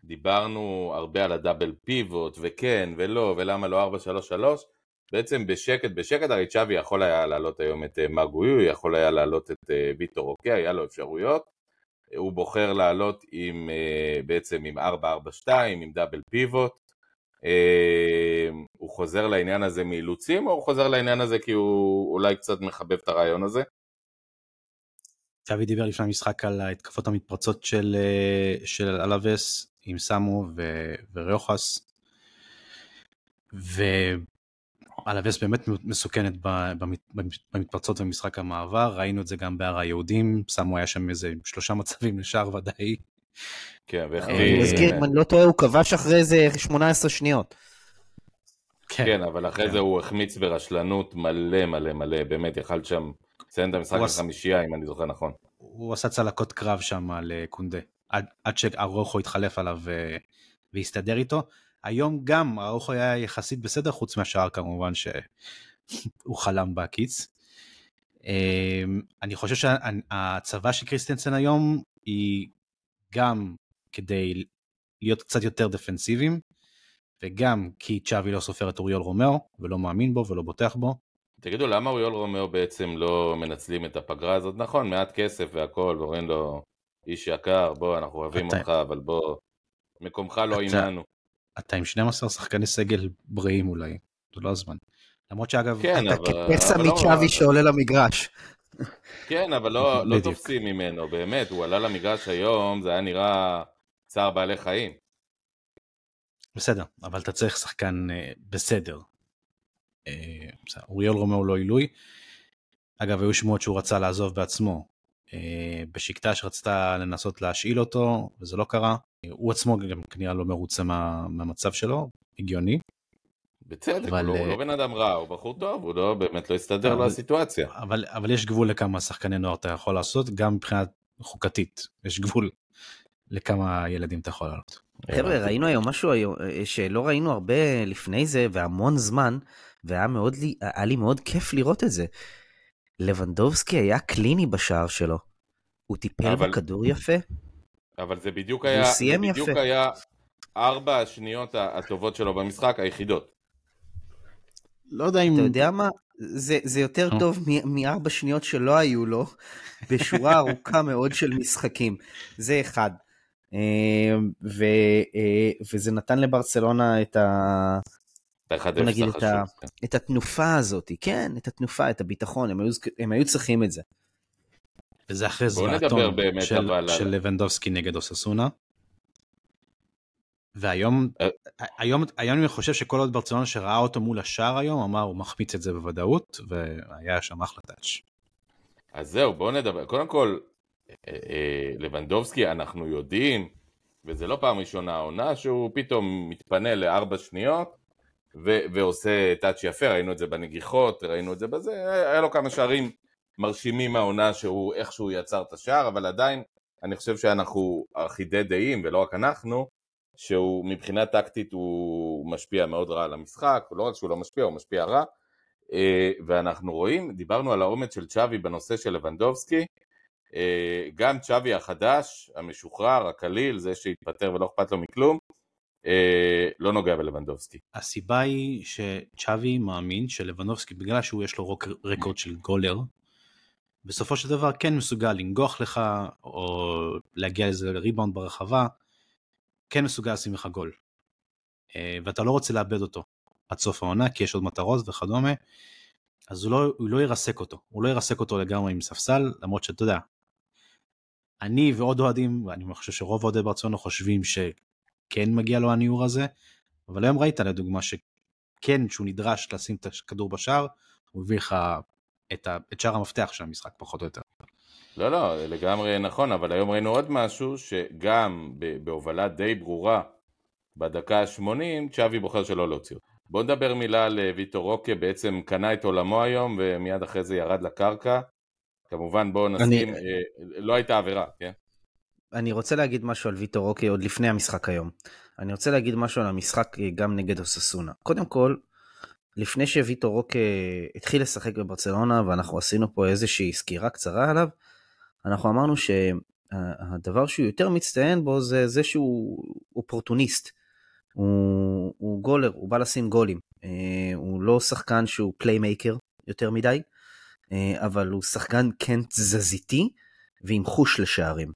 דיברנו הרבה על הדאבל פיבוט, וכן, ולא, ולמה לא 433, בעצם בשקט, בשקט הרי צ'אבי יכול היה להעלות היום את אה, מרגויו, יכול היה להעלות את אה, ויטור אוקיי, היה לו אפשרויות, הוא בוחר לעלות עם, אה, בעצם עם 442, עם דאבל פיבוט, הוא חוזר לעניין הזה מאילוצים, או הוא חוזר לעניין הזה כי הוא אולי קצת מחבב את הרעיון הזה? צ'אבי דיבר לפני המשחק על ההתקפות המתפרצות של, של אלאבס עם סאמו וריוחס, ואלווס באמת מסוכנת במתפרצות במשחק המעבר, ראינו את זה גם בהר היהודים, סאמו היה שם איזה שלושה מצבים לשער ודאי. כן, ואיך... אני מזכיר, אם אני לא טועה, הוא כבש אחרי איזה 18 שניות. כן, כן אבל אחרי זה הוא החמיץ ברשלנות מלא מלא מלא, באמת יכל שם לציין את המשחק בחמישייה, אם אני זוכר נכון. הוא עשה צלקות קרב שם לקונדה, עד, עד שארוחו התחלף עליו ו... והסתדר איתו. היום גם ארוחו היה יחסית בסדר, חוץ מהשאר כמובן שהוא חלם בהקיץ. אמ, אני חושב שההצבה של קריסטנסן היום היא גם כדי להיות קצת יותר דפנסיביים, וגם כי צ'אבי לא סופר את אוריול רומאו, ולא מאמין בו ולא בוטח בו. תגידו, למה אוריול רומאו בעצם לא מנצלים את הפגרה הזאת? נכון, מעט כסף והכל, ואומרים לו, איש יקר, בוא, אנחנו אוהבים אותך, אבל בוא, מקומך לא עימנו. אתה עם 12 שחקני סגל בריאים אולי, זה לא הזמן. למרות שאגב, כן, אתה אבל... כפסע לא- מצ'אבי שעולה למגרש. כן, אבל לא, לא. תופסים ממנו, באמת, הוא עלה למגרש היום, זה היה נראה צער בעלי חיים. בסדר, אבל אתה צריך שחקן אה, בסדר. אה, בסדר, אוריול רומאו לא עילוי. אגב, היו שמועות שהוא רצה לעזוב בעצמו. אה, בשיקטש רצתה לנסות להשאיל אותו, וזה לא קרה. אה, הוא עצמו גם כנראה לא מרוצה מה, מהמצב שלו, הגיוני. בצדק, אבל, הוא, לא, אה, הוא לא בן אדם רע, הוא בחור טוב, הוא לא, באמת לא הסתדר אבל- לסיטואציה. אבל, אבל יש גבול לכמה שחקני נוער אתה יכול לעשות, גם מבחינה חוקתית. יש גבול לכמה ילדים אתה יכול לעלות. חבר'ה, ראינו היום משהו היום, אה, שלא ראינו הרבה לפני זה, והמון זמן, והיה מאוד לי, היה לי מאוד כיף לראות את זה. לבנדובסקי היה קליני בשער שלו. הוא טיפל אבל- בכדור יפה. אבל זה בדיוק היה, זה סיים בדיוק יפה. היה ארבע השניות הטובות שלו במשחק, היחידות. לא יודע אם... אתה יודע מה? זה, זה יותר נו. טוב מ- מארבע שניות שלא היו לו, בשורה ארוכה מאוד של משחקים. זה אחד. אה, ו, אה, וזה נתן לברצלונה את, ה, נגיד את ה- החשוב. כן. את התנופה הזאת, כן, את התנופה, את הביטחון, הם היו, הם היו צריכים את זה. וזה אחרי נדבר זרעתון באמת, של, של לבנדובסקי נגד אוססונה. והיום, אה. היום, היום אני חושב שכל עוד ברצלונה שראה אותו מול השער היום, אמר הוא מחמיץ את זה בוודאות, והיה שם אחלה טאץ'. אז זהו, בואו נדבר. קודם כל, אה, אה, לבנדובסקי, אנחנו יודעים, וזה לא פעם ראשונה העונה, שהוא פתאום מתפנה לארבע שניות, ו- ועושה טאץ' יפה, ראינו את זה בנגיחות, ראינו את זה בזה, היה לו כמה שערים מרשימים מהעונה שהוא איכשהו יצר את השער, אבל עדיין, אני חושב שאנחנו אחידי דעים, ולא רק אנחנו, שהוא מבחינה טקטית הוא משפיע מאוד רע על המשחק, לא רק שהוא לא משפיע, הוא משפיע רע, אה, ואנחנו רואים, דיברנו על האומץ של צ'אבי בנושא של לבנדובסקי, אה, גם צ'אבי החדש, המשוחרר, הקליל, זה שהתפטר ולא אכפת לו מכלום, אה, לא נוגע בלבנדובסקי. הסיבה היא שצ'אבי מאמין שלבנובסקי, בגלל שהוא יש לו רוק- רקורד של גולר, בסופו של דבר כן מסוגל לנגוח לך, או להגיע לאיזה ריבאונד ברחבה, כן מסוגל לשים לך גול. אה, ואתה לא רוצה לאבד אותו עד סוף העונה, כי יש עוד מטרות וכדומה, אז הוא לא, הוא לא ירסק אותו, הוא לא ירסק אותו לגמרי עם ספסל, למרות שאתה יודע, אני ועוד אוהדים, ואני חושב שרוב אוהדי ברצלונה חושבים שכן מגיע לו הניעור הזה, אבל היום ראית לדוגמה שכן, שהוא נדרש לשים את הכדור בשער, הוא הביא לך את, את שער המפתח של המשחק פחות או יותר. לא, לא, לגמרי נכון, אבל היום ראינו עוד משהו, שגם בהובלה די ברורה בדקה ה-80, צ'אבי בוחר שלא להוציא אותו. בואו נדבר מילה על אה, ויטור רוקה, בעצם קנה את עולמו היום, ומיד אחרי זה ירד לקרקע. כמובן בואו נסכים, אני- אה, לא הייתה עבירה, כן? אני רוצה להגיד משהו על ויטור רוקי עוד לפני המשחק היום. אני רוצה להגיד משהו על המשחק אה, גם נגד אוססונה. קודם כל, לפני שוויטור רוקי התחיל לשחק בברצלונה ואנחנו עשינו פה איזושהי סקירה קצרה עליו, אנחנו אמרנו שהדבר שהוא יותר מצטיין בו זה זה שהוא אופורטוניסט. הוא, הוא גולר, הוא בא לשים גולים. אה, הוא לא שחקן שהוא פליימייקר יותר מדי, אה, אבל הוא שחקן כן תזזיתי ועם חוש לשערים.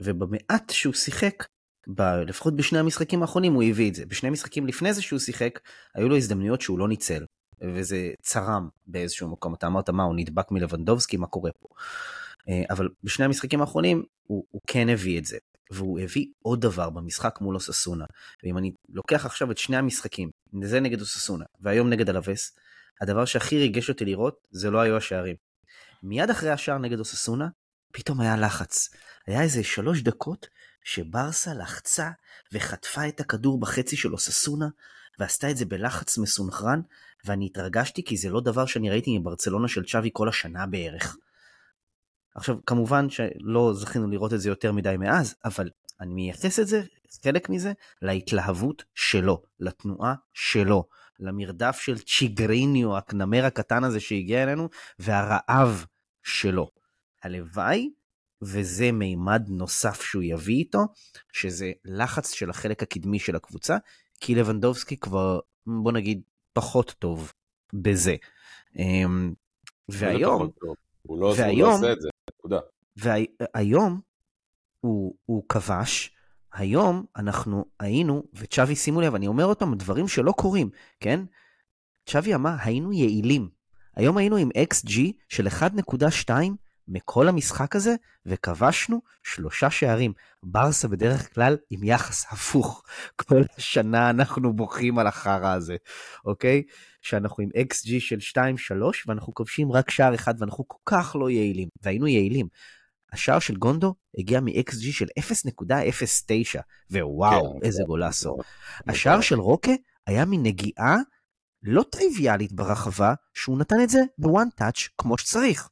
ובמעט שהוא שיחק, ב, לפחות בשני המשחקים האחרונים הוא הביא את זה. בשני משחקים לפני זה שהוא שיחק, היו לו הזדמנויות שהוא לא ניצל. וזה צרם באיזשהו מקום. אתה אמרת מה, הוא נדבק מלבנדובסקי, מה קורה פה? אה, אבל בשני המשחקים האחרונים הוא, הוא כן הביא את זה. והוא הביא עוד דבר במשחק מול אוססונה. ואם אני לוקח עכשיו את שני המשחקים, זה נגד אוססונה, והיום נגד אלווס, הדבר שהכי ריגש אותי לראות, זה לא היו השערים. מיד אחרי השער נגד אוססונה, פתאום היה לחץ. היה איזה שלוש דקות שברסה לחצה וחטפה את הכדור בחצי של אוססונה, ועשתה את זה בלחץ מסונכרן, ואני התרגשתי כי זה לא דבר שאני ראיתי מברצלונה של צ'אבי כל השנה בערך. עכשיו, כמובן שלא זכינו לראות את זה יותר מדי מאז, אבל אני מייחס את זה, חלק מזה, להתלהבות שלו, לתנועה שלו, למרדף של צ'יגריניו, הכנמר הקטן הזה שהגיע אלינו, והרעב שלו. הלוואי, וזה מימד נוסף שהוא יביא איתו, שזה לחץ של החלק הקדמי של הקבוצה, כי לבנדובסקי כבר, בוא נגיד, פחות טוב בזה. אמ, והיום, הוא לא, והיום, הוא לא עושה את זה, נקודה. והיום הוא, הוא כבש, היום אנחנו היינו, וצ'אבי שימו לב, אני אומר פעם, דברים שלא קורים, כן? צ'אבי אמר, היינו יעילים. היום היינו עם XG של 1.2 מכל המשחק הזה, וכבשנו שלושה שערים. ברסה בדרך כלל עם יחס הפוך. כל שנה אנחנו בוכים על החרא הזה, אוקיי? שאנחנו עם XG של 2-3, ואנחנו כובשים רק שער אחד, ואנחנו כל כך לא יעילים, והיינו יעילים. השער של גונדו הגיע מ-XG של 0.09, ווואו, כן, איזה גולסו. השער של רוקה היה מנגיעה לא טריוויאלית ברחבה, שהוא נתן את זה בוואן טאץ' כמו שצריך.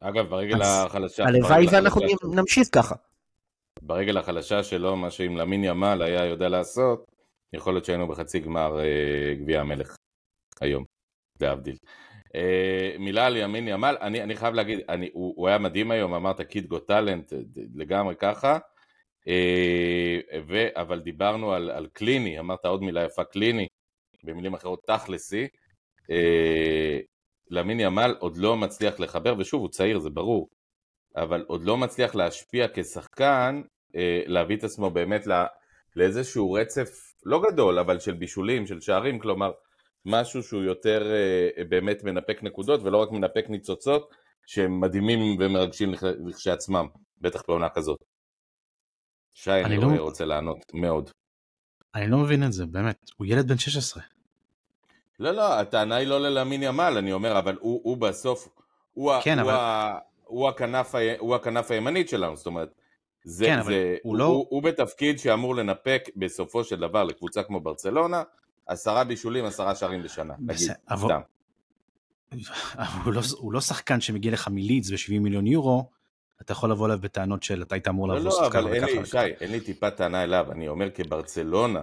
אגב, ברגל החלשה... הלוואי ואנחנו נמשיך ככה. ברגל החלשה שלו, מה שאם למין ימל היה יודע לעשות, יכול להיות שהיינו בחצי גמר אה, גביע המלך היום, להבדיל. אה, מילה על ימין ימל, אני, אני חייב להגיד, אני, הוא, הוא היה מדהים היום, אמרת קיד גו טאלנט, לגמרי ככה, אה, ו, אבל דיברנו על, על קליני, אמרת עוד מילה יפה, קליני, במילים אחרות תכלסי, למין ימל עוד לא מצליח לחבר, ושוב, הוא צעיר, זה ברור, אבל עוד לא מצליח להשפיע כשחקן, אה, להביא את עצמו באמת לא, לאיזשהו רצף לא גדול, אבל של בישולים, של שערים, כלומר, משהו שהוא יותר אה, באמת מנפק נקודות, ולא רק מנפק ניצוצות, שהם מדהימים ומרגשים לכשעצמם, בטח בעונה כזאת. שי, אני, אני לא... רוצה לענות מאוד. אני לא מבין את זה, באמת, הוא ילד בן 16. לא, לא, הטענה היא לא ללמין ימל, אני אומר, אבל הוא, הוא בסוף, הוא, כן, הוא, אבל... ה, הוא, הכנף, הוא הכנף הימנית שלנו, זאת אומרת, זה, כן, זה, הוא, הוא, לא... הוא, הוא בתפקיד שאמור לנפק בסופו של דבר לקבוצה כמו ברצלונה, עשרה בישולים, עשרה שערים בשנה, נגיד, אבל... סתם. הוא לא, הוא לא שחקן שמגיע לך מלידס ב-70 מיליון יורו, אתה יכול לבוא אליו בטענות של אתה היית אמור לא, לבוא לא, שחקן וככה וככה. שי, אין לי טיפה טענה אליו, אני אומר כברצלונה,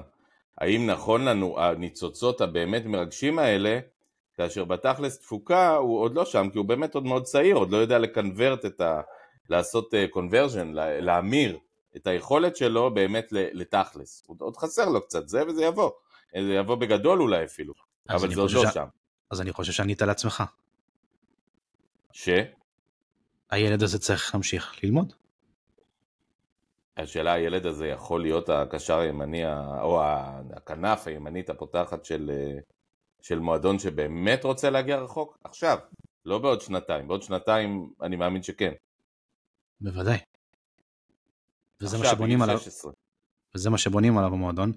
האם נכון לנו הניצוצות הבאמת מרגשים האלה, כאשר בתכלס תפוקה הוא עוד לא שם, כי הוא באמת עוד מאוד צעיר, עוד לא יודע לקנברט את ה... לעשות קונברז'ן, אה, להמיר את היכולת שלו באמת לתכלס. עוד חסר לו קצת זה וזה יבוא. זה יבוא בגדול אולי אפילו, אבל זה עוד לא ש... שם. אז אני חושב שענית לעצמך. ש? הילד הזה צריך להמשיך ללמוד. השאלה הילד הזה יכול להיות הקשר הימני או הכנף הימנית הפותחת של, של מועדון שבאמת רוצה להגיע רחוק עכשיו, לא בעוד שנתיים, בעוד שנתיים אני מאמין שכן. בוודאי. וזה מה שבונים עליו. 16. וזה מה שבונים עליו במועדון.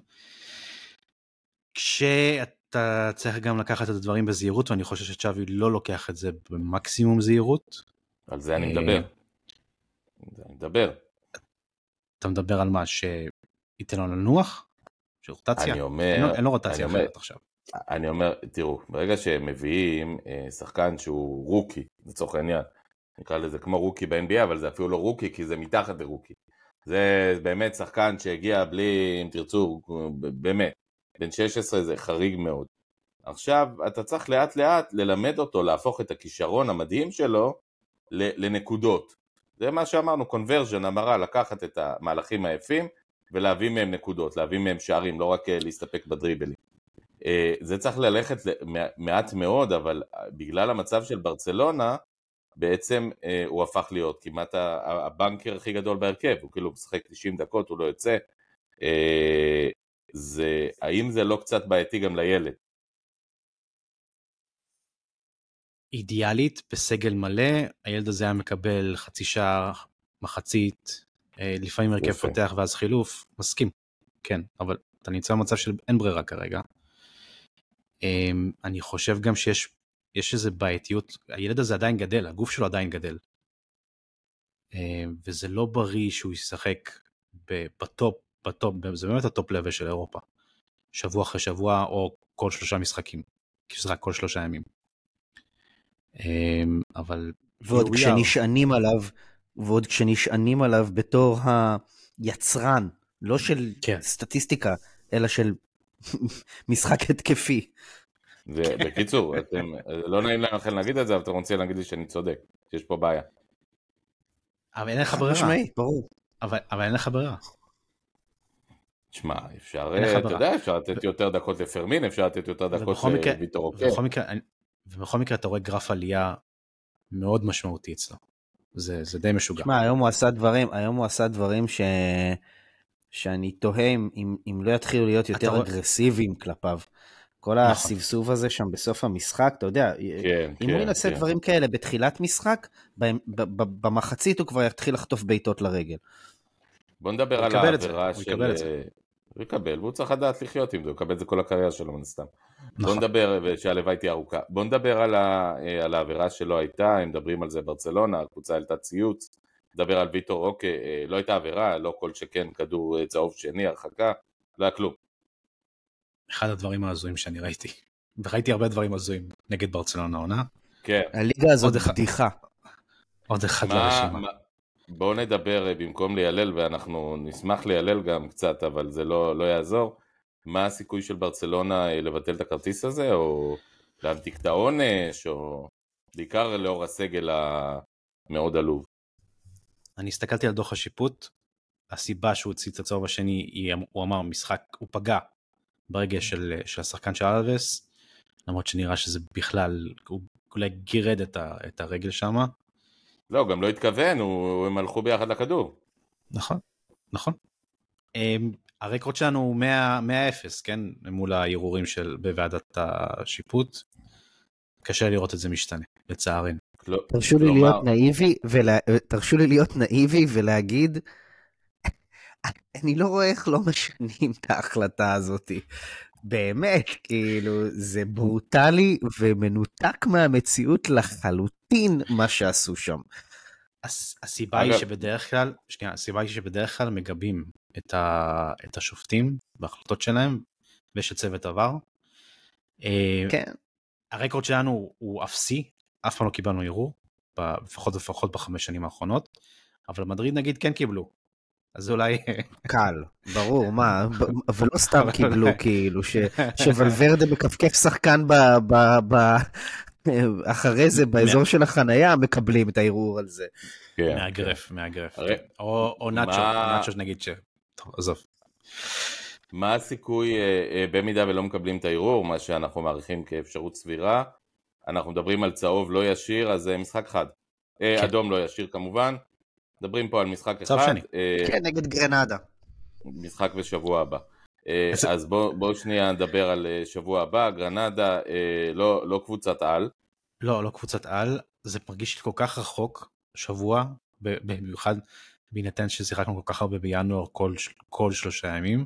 כשאתה צריך גם לקחת את הדברים בזהירות ואני חושב שצ'אבי לא לוקח את זה במקסימום זהירות. על זה אני מדבר. אה, אני מדבר. אתה מדבר על מה, שייתן לו לנוח? של רוטציה? אני אומר... אין לו רוטציה אחרת עכשיו. אני אומר, תראו, ברגע שהם מביאים אה, שחקן שהוא רוקי, לצורך העניין, נקרא לזה כמו רוקי ב-NBA, אבל זה אפילו לא רוקי, כי זה מתחת לרוקי. זה באמת שחקן שהגיע בלי, אם תרצו, באמת, בן 16 זה חריג מאוד. עכשיו, אתה צריך לאט לאט ללמד אותו להפוך את הכישרון המדהים שלו לנקודות. זה מה שאמרנו, קונברז'ן, המרה, לקחת את המהלכים היפים ולהביא מהם נקודות, להביא מהם שערים, לא רק אה, להסתפק בדריבלים. אה, זה צריך ללכת מעט מאוד, אבל אה, בגלל המצב של ברצלונה, בעצם הוא הפך להיות כמעט הבנקר הכי גדול בהרכב, הוא כאילו משחק 90 דקות, הוא לא יוצא. זה, האם זה לא קצת בעייתי גם לילד? אידיאלית בסגל מלא, הילד הזה היה מקבל חצי שעה, מחצית, אה, לפעמים הרכב פותח ואז חילוף, מסכים, כן, אבל אתה נמצא במצב של אין ברירה כרגע. אמ, אני חושב גם שיש יש איזה בעייתיות, הילד הזה עדיין גדל, הגוף שלו עדיין גדל. אמ, וזה לא בריא שהוא ישחק ב top, ב top, זה באמת ה top level של אירופה. שבוע אחרי שבוע או כל שלושה משחקים, כי זה רק כל שלושה ימים. אמ, אבל... ועוד כשנשענים עליו ועוד כשנשענים עליו בתור היצרן, לא של כן. סטטיסטיקה, אלא של משחק התקפי. ובקיצור, אתם, לא נעים לכם להגיד את זה, אבל אתם רוצים להגיד לי שאני צודק, שיש פה בעיה. אבל אין לך ברירה. משמעית, ברור. אבל אבל אין לך ברירה. תשמע, אפשר, אה, אתה. יודע, אפשר לתת יותר דקות לפרמין, אפשר לתת יותר דקות לוויטור אוקיי. ובכל מקרה, ובכל מקרה אתה רואה גרף עלייה מאוד משמעותי אצלו. זה זה די משוגע. תשמע, היום הוא עשה דברים, היום הוא עשה דברים ש... שאני תוהה אם, אם, אם לא יתחילו להיות יותר אגרסיביים כלפיו. כל נכון. הסבסוב הזה שם בסוף המשחק, אתה יודע, כן, אם הוא כן, ינסה כן. דברים כאלה בתחילת משחק, ב- ב- ב- במחצית הוא כבר יתחיל לחטוף בעיטות לרגל. בוא נדבר הוא על העבירה הוא של... יקבל את זה. אה, הוא יקבל, והוא צריך לדעת לחיות עם זה, הוא יקבל את זה כל הקריירה שלו מן הסתם. בוא נכון. נדבר, ושהלוואי תהיה ארוכה. בוא נדבר על, ה, אה, על העבירה שלא הייתה, הם מדברים על זה ברצלונה, הקבוצה העלתה ציוץ, נדבר על ויטור אוקיי, אה, לא הייתה עבירה, לא כל שכן כדור אה, צהוב שני, הרחקה, לא היה כלום. אחד הדברים ההזויים שאני ראיתי. וראיתי הרבה דברים הזויים נגד ברצלונה העונה. כן, הליגה הזאת עוד אחד. בדיחה. עוד אחד מה, לרשימה. מה, בואו נדבר במקום לילל, ואנחנו נשמח לילל גם קצת, אבל זה לא, לא יעזור. מה הסיכוי של ברצלונה אה, לבטל את הכרטיס הזה, או להמתיק את העונש, או בעיקר לאור הסגל המאוד עלוב. אני הסתכלתי על דוח השיפוט, הסיבה שהוא הוציא את הצהוב השני, היא, הוא אמר משחק, הוא פגע ברגע של, של השחקן של אלווס, למרות שנראה שזה בכלל, הוא אולי גירד את, ה, את הרגל שם. לא, גם לא התכוון, הוא, הם הלכו ביחד לכדור. נכון, נכון. הרקורד שלנו הוא 100-0, כן? מול הערעורים של בוועדת השיפוט. קשה לראות את זה משתנה, לצערנו. לא, תרשו לי כלומר, להיות נאיבי, ולה... תרשו לי להיות נאיבי ולהגיד, אני לא רואה איך לא משנים את ההחלטה הזאת. באמת, כאילו, זה ברוטלי ומנותק מהמציאות לחלוטין מה שעשו שם. הס- הסיבה היא שבדרך כלל, שנייה, הסיבה היא שבדרך כלל מגבים את, ה, את השופטים בהחלטות שלהם, ויש את צוות עבר. אה, כן. הרקורד שלנו הוא- אפסי, אף פעם לא קיבלנו ערעור, לפחות לפחות בחמש שנים האחרונות, אבל מדריד נגיד כן קיבלו. אז אולי... קל, ברור, מה, אבל לא סתם קיבלו, כאילו, ש- שוולברדה מכפכף שחקן ב... ב... ב... אחרי זה באזור של החנייה מקבלים את הערעור על זה. כן, מאגרף, מאגרף. הרי- או נאצ'ו, נאצ'ו נגיד ש... טוב, עזוב. מה הסיכוי, אה, אה, במידה ולא מקבלים את הערעור, מה שאנחנו מעריכים כאפשרות סבירה, אנחנו מדברים על צהוב לא ישיר, אז זה משחק אחד. אה, כן. אדום לא ישיר כמובן. מדברים פה על משחק צהוב אחד, שני. אה, כן, נגד גרנדה. משחק בשבוע הבא. אה, אז- אז בואו בוא שנייה נדבר על אה, שבוע הבא, גרנדה, אה, לא, לא קבוצת על, לא, לא קבוצת על, זה מרגיש כל כך רחוק, שבוע, במיוחד בהינתן ששיחקנו כל כך הרבה בינואר כל, כל שלושה ימים.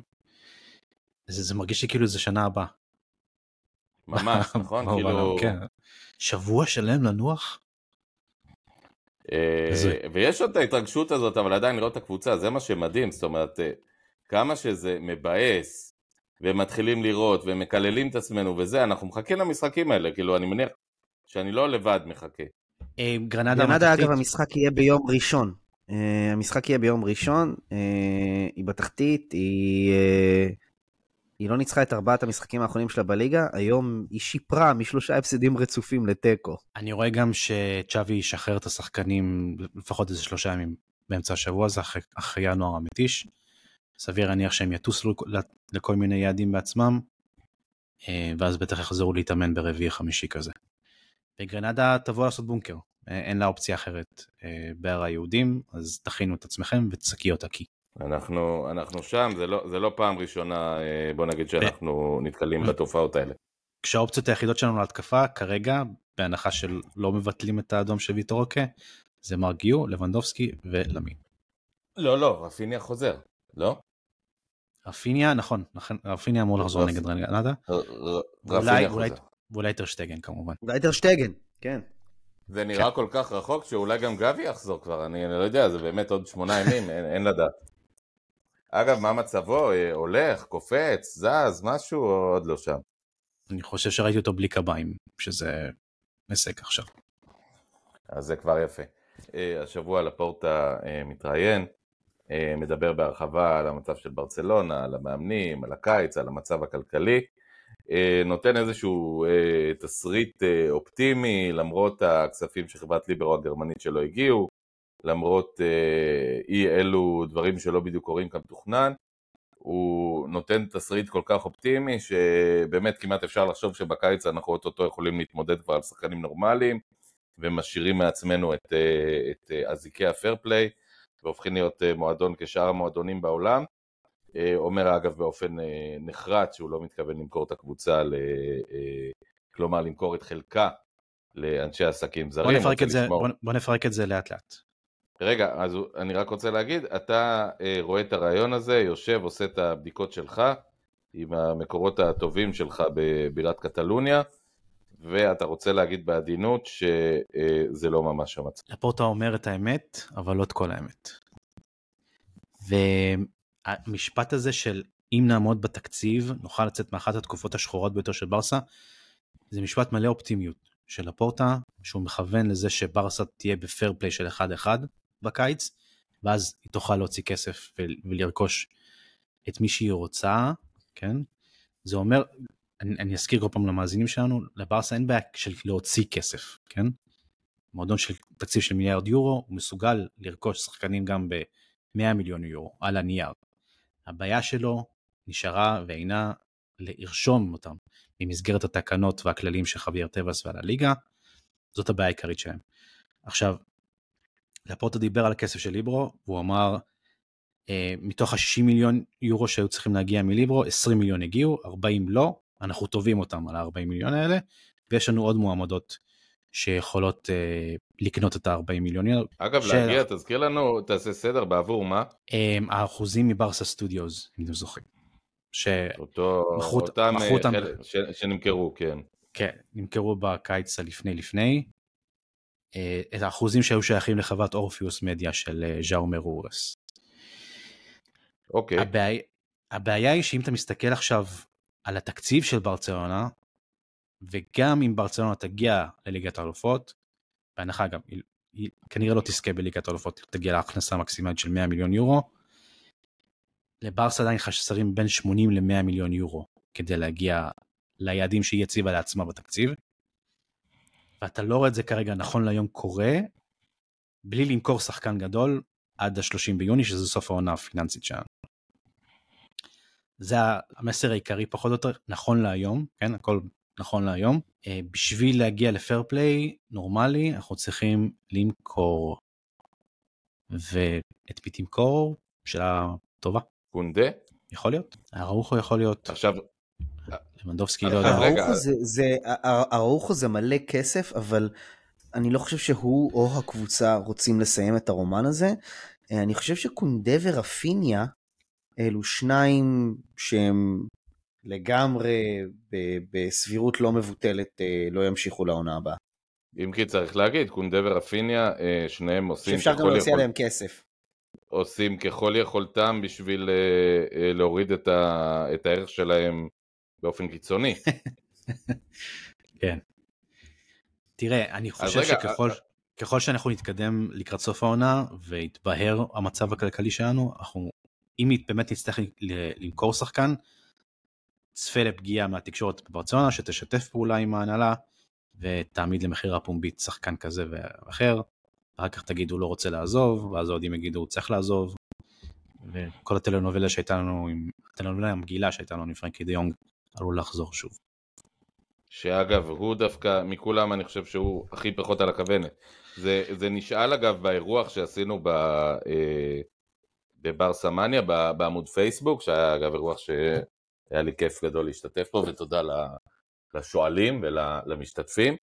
זה, זה מרגיש לי כאילו זה שנה הבאה. ממש, נכון? כאילו... כן. שבוע שלם לנוח? אה. ויש עוד את ההתרגשות הזאת, אבל עדיין לראות את הקבוצה, זה מה שמדהים, זאת אומרת, אה, כמה שזה מבאס, ומתחילים לראות, ומקללים את עצמנו וזה, אנחנו מחכים למשחקים האלה, כאילו, אני מניח שאני לא לבד מחכה. אה, גרנדה? אגב, המשחק יהיה ביום ראשון. אה, המשחק יהיה ביום ראשון, אה, היא בתחתית, היא... אה, היא לא ניצחה את ארבעת המשחקים האחרונים שלה בליגה, היום היא שיפרה משלושה הפסדים רצופים לתיקו. אני רואה גם שצ'אבי ישחרר את השחקנים לפחות איזה שלושה ימים באמצע השבוע הזה אחרי, אחרי ינואר המתיש. סביר להניח שהם יטוסו לכ- לכל מיני יעדים בעצמם ואז בטח יחזרו להתאמן ברביעי חמישי כזה. וגרנדה תבוא לעשות בונקר אין לה אופציה אחרת אה, בהר היהודים אז תכינו את עצמכם ותשקי אותה כי. אנחנו, אנחנו שם, זה לא, זה לא פעם ראשונה, אה, בוא נגיד שאנחנו נתקלים בתופעות האלה. כשהאופציות היחידות שלנו להתקפה כרגע בהנחה שלא מבטלים את האדום של ויטור אוקה זה מרגיו, לבנדובסקי ולמין. לא, לא, רפיניה חוזר, לא? רפיניה, נכון, נכון, רפיניה אמור לחזור רפ- נגד גרנדה, ר- ר- ואולי- רפיניה אולי- חוזר. ואולי טרשטגן כמובן. אולי טרשטגן, כן. זה נראה כל כך רחוק שאולי גם גבי יחזור כבר, אני, לא יודע, זה באמת עוד שמונה ימים, אין, אין לדעת. אגב, מה מצבו? אה, הולך, קופץ, זז, משהו, או עוד לא שם? אני חושב שראיתי אותו בלי קביים, שזה הישג עכשיו. אז זה כבר יפה. אה, השבוע לפורטה מתראיין, אה, מדבר בהרחבה על המצב של ברצלונה, על המאמנים, על הקיץ, על המצב הכלכלי. נותן איזשהו תסריט אופטימי למרות הכספים של חברת ליברו הגרמנית שלא הגיעו, למרות אי אלו דברים שלא בדיוק קורים כמתוכנן. הוא נותן תסריט כל כך אופטימי שבאמת כמעט אפשר לחשוב שבקיץ אנחנו אוטוטו יכולים להתמודד כבר על שחקנים נורמליים ומשאירים מעצמנו את, אה, אה, אזיקי הפייר פליי והופכים להיות אה, מועדון כשאר המועדונים בעולם. אומר אגב באופן נחרץ שהוא לא מתכוון למכור את הקבוצה, ל... כלומר למכור את חלקה לאנשי עסקים זרים. בוא נפרק, את זה, בוא, בוא נפרק את זה לאט לאט. רגע, אז אני רק רוצה להגיד, אתה רואה את הרעיון הזה, יושב, עושה את הבדיקות שלך עם המקורות הטובים שלך בבירת קטלוניה, ואתה רוצה להגיד בעדינות שזה לא ממש המצב. לפורטה אומר את האמת, אבל לא את כל האמת. והמשפט הזה של אם נעמוד בתקציב, נוכל לצאת מאחת התקופות השחורות ביותר של ברסה, זה משפט מלא אופטימיות של לפורטה, שהוא מכוון לזה שברסה תהיה בפייר פליי של 1-1 בקיץ, ואז היא תוכל להוציא כסף ולרכוש את מי שהיא רוצה, כן? זה אומר, אני, אני אזכיר כל פעם למאזינים שלנו, לברסה אין בעיה של להוציא כסף, כן? מועדון של תקציב של מיליארד יורו, הוא מסוגל לרכוש שחקנים גם ב-100 מיליון יורו, על הנייר. הבעיה שלו נשארה ואינה לרשום אותם במסגרת התקנות והכללים של חוויאר טבעס ועל הליגה, זאת הבעיה העיקרית שלהם. עכשיו, לפורטו דיבר על הכסף של ליברו, והוא אמר, אה, מתוך ה-60 מיליון יורו שהיו צריכים להגיע מליברו, 20 מיליון הגיעו, 40 לא, אנחנו תובעים אותם על ה-40 מיליון האלה, ויש לנו עוד מועמדות שיכולות אה, לקנות את ה-40 מיליון. אגב, ש... להגיע, תזכיר לנו, תעשה סדר, בעבור מה? אה, האחוזים מברסה סטודיוס, אם אתם זוכרים. שמכרו אותם, אה, אותם... ש... שנמכרו, כן. כן, נמכרו בקיץ הלפני לפני. אה, את האחוזים שהיו שייכים לחברת אורפיוס מדיה של אה, ז'או מרורס. אוקיי. הבעיה, הבעיה היא שאם אתה מסתכל עכשיו על התקציב של ברצלונה, וגם אם ברצלונה תגיע לליגת האלופות, בהנחה גם, היא, היא כנראה לא תזכה בליגת האלופות, תגיע להכנסה המקסימלית של 100 מיליון יורו, לברסה עדיין חסרים בין 80 ל-100 מיליון יורו כדי להגיע ליעדים שהיא הציבה לעצמה בתקציב. ואתה לא רואה את זה כרגע נכון להיום קורה, בלי למכור שחקן גדול עד ה-30 ביוני, שזה סוף העונה הפיננסית שלנו. זה המסר העיקרי פחות או יותר נכון להיום, כן, הכל נכון להיום. אה, בשביל להגיע לפייר פליי נורמלי, אנחנו צריכים למכור. ואת מי תמכור? שאלה טובה. קונדה? יכול להיות. ארוחו יכול להיות. עכשיו... למנדובסקי לא יודע. ארוחו זה מלא כסף, אבל אני לא חושב שהוא או הקבוצה רוצים לסיים את הרומן הזה. אה, אני חושב שקונדה ורפיניה אלו שניים שהם לגמרי בסבירות לא מבוטלת אה, לא ימשיכו לעונה הבאה. אם כי צריך להגיד, קונדה ורפיניה, אה, שניהם עושים שאפשר גם להוציא עליהם כסף. עושים ככל יכולתם בשביל אה, להוריד את, ה, את הערך שלהם באופן קיצוני. כן. תראה, אני חושב רגע, שככל... ככל שאנחנו נתקדם לקראת סוף העונה ויתבהר המצב הכלכלי שלנו, אנחנו אם באמת נצטרך למכור שחקן, צפה לפגיעה מהתקשורת בברצלונה שתשתף פעולה עם ההנהלה ותעמיד למחיר הפומבית שחקן כזה ואחר. אחר כך תגיד הוא לא רוצה לעזוב, ואז האוהדים יגידו הוא צריך לעזוב. וכל הטלנובלה שהייתה לנו, עם, הטלנובלה המגעילה שהייתה לנו עם פרנקי דה יונג, עלול לחזור שוב. שאגב, הוא דווקא, מכולם אני חושב שהוא הכי פחות על הכוונת. זה, זה נשאל אגב באירוח שעשינו ב, אה, בבר סמניה בעמוד פייסבוק, שהיה אגב אירוח שהיה לי כיף גדול להשתתף פה, ותודה לשואלים ולמשתתפים.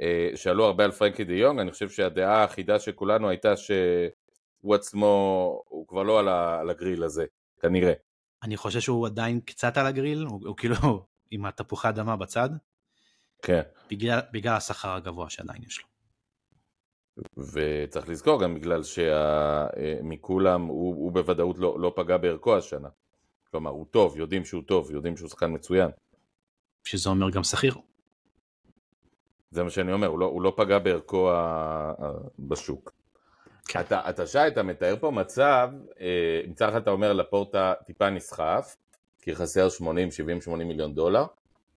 אה, שאלו הרבה על פרנקי דה יונג, אני חושב שהדעה האחידה של כולנו הייתה שהוא עצמו, הוא כבר לא על הגריל הזה, כנראה. אני חושב שהוא עדיין קצת על הגריל, הוא, הוא כאילו עם התפוחי אדמה בצד. כן. בגלל, בגלל השכר הגבוה שעדיין יש לו. וצריך לזכור גם בגלל שמכולם הוא, הוא בוודאות לא, לא פגע בערכו השנה. כלומר, הוא טוב, יודעים שהוא טוב, יודעים שהוא שחקן מצוין. שזה אומר גם שכיר. זה מה שאני אומר, הוא לא, הוא לא פגע בערכו ה... בשוק. כן. אתה, אתה שי, אתה מתאר פה מצב, אה, מצד אחד אתה אומר לפורטה טיפה נסחף, כי חסר 80, 70, 80 מיליון דולר.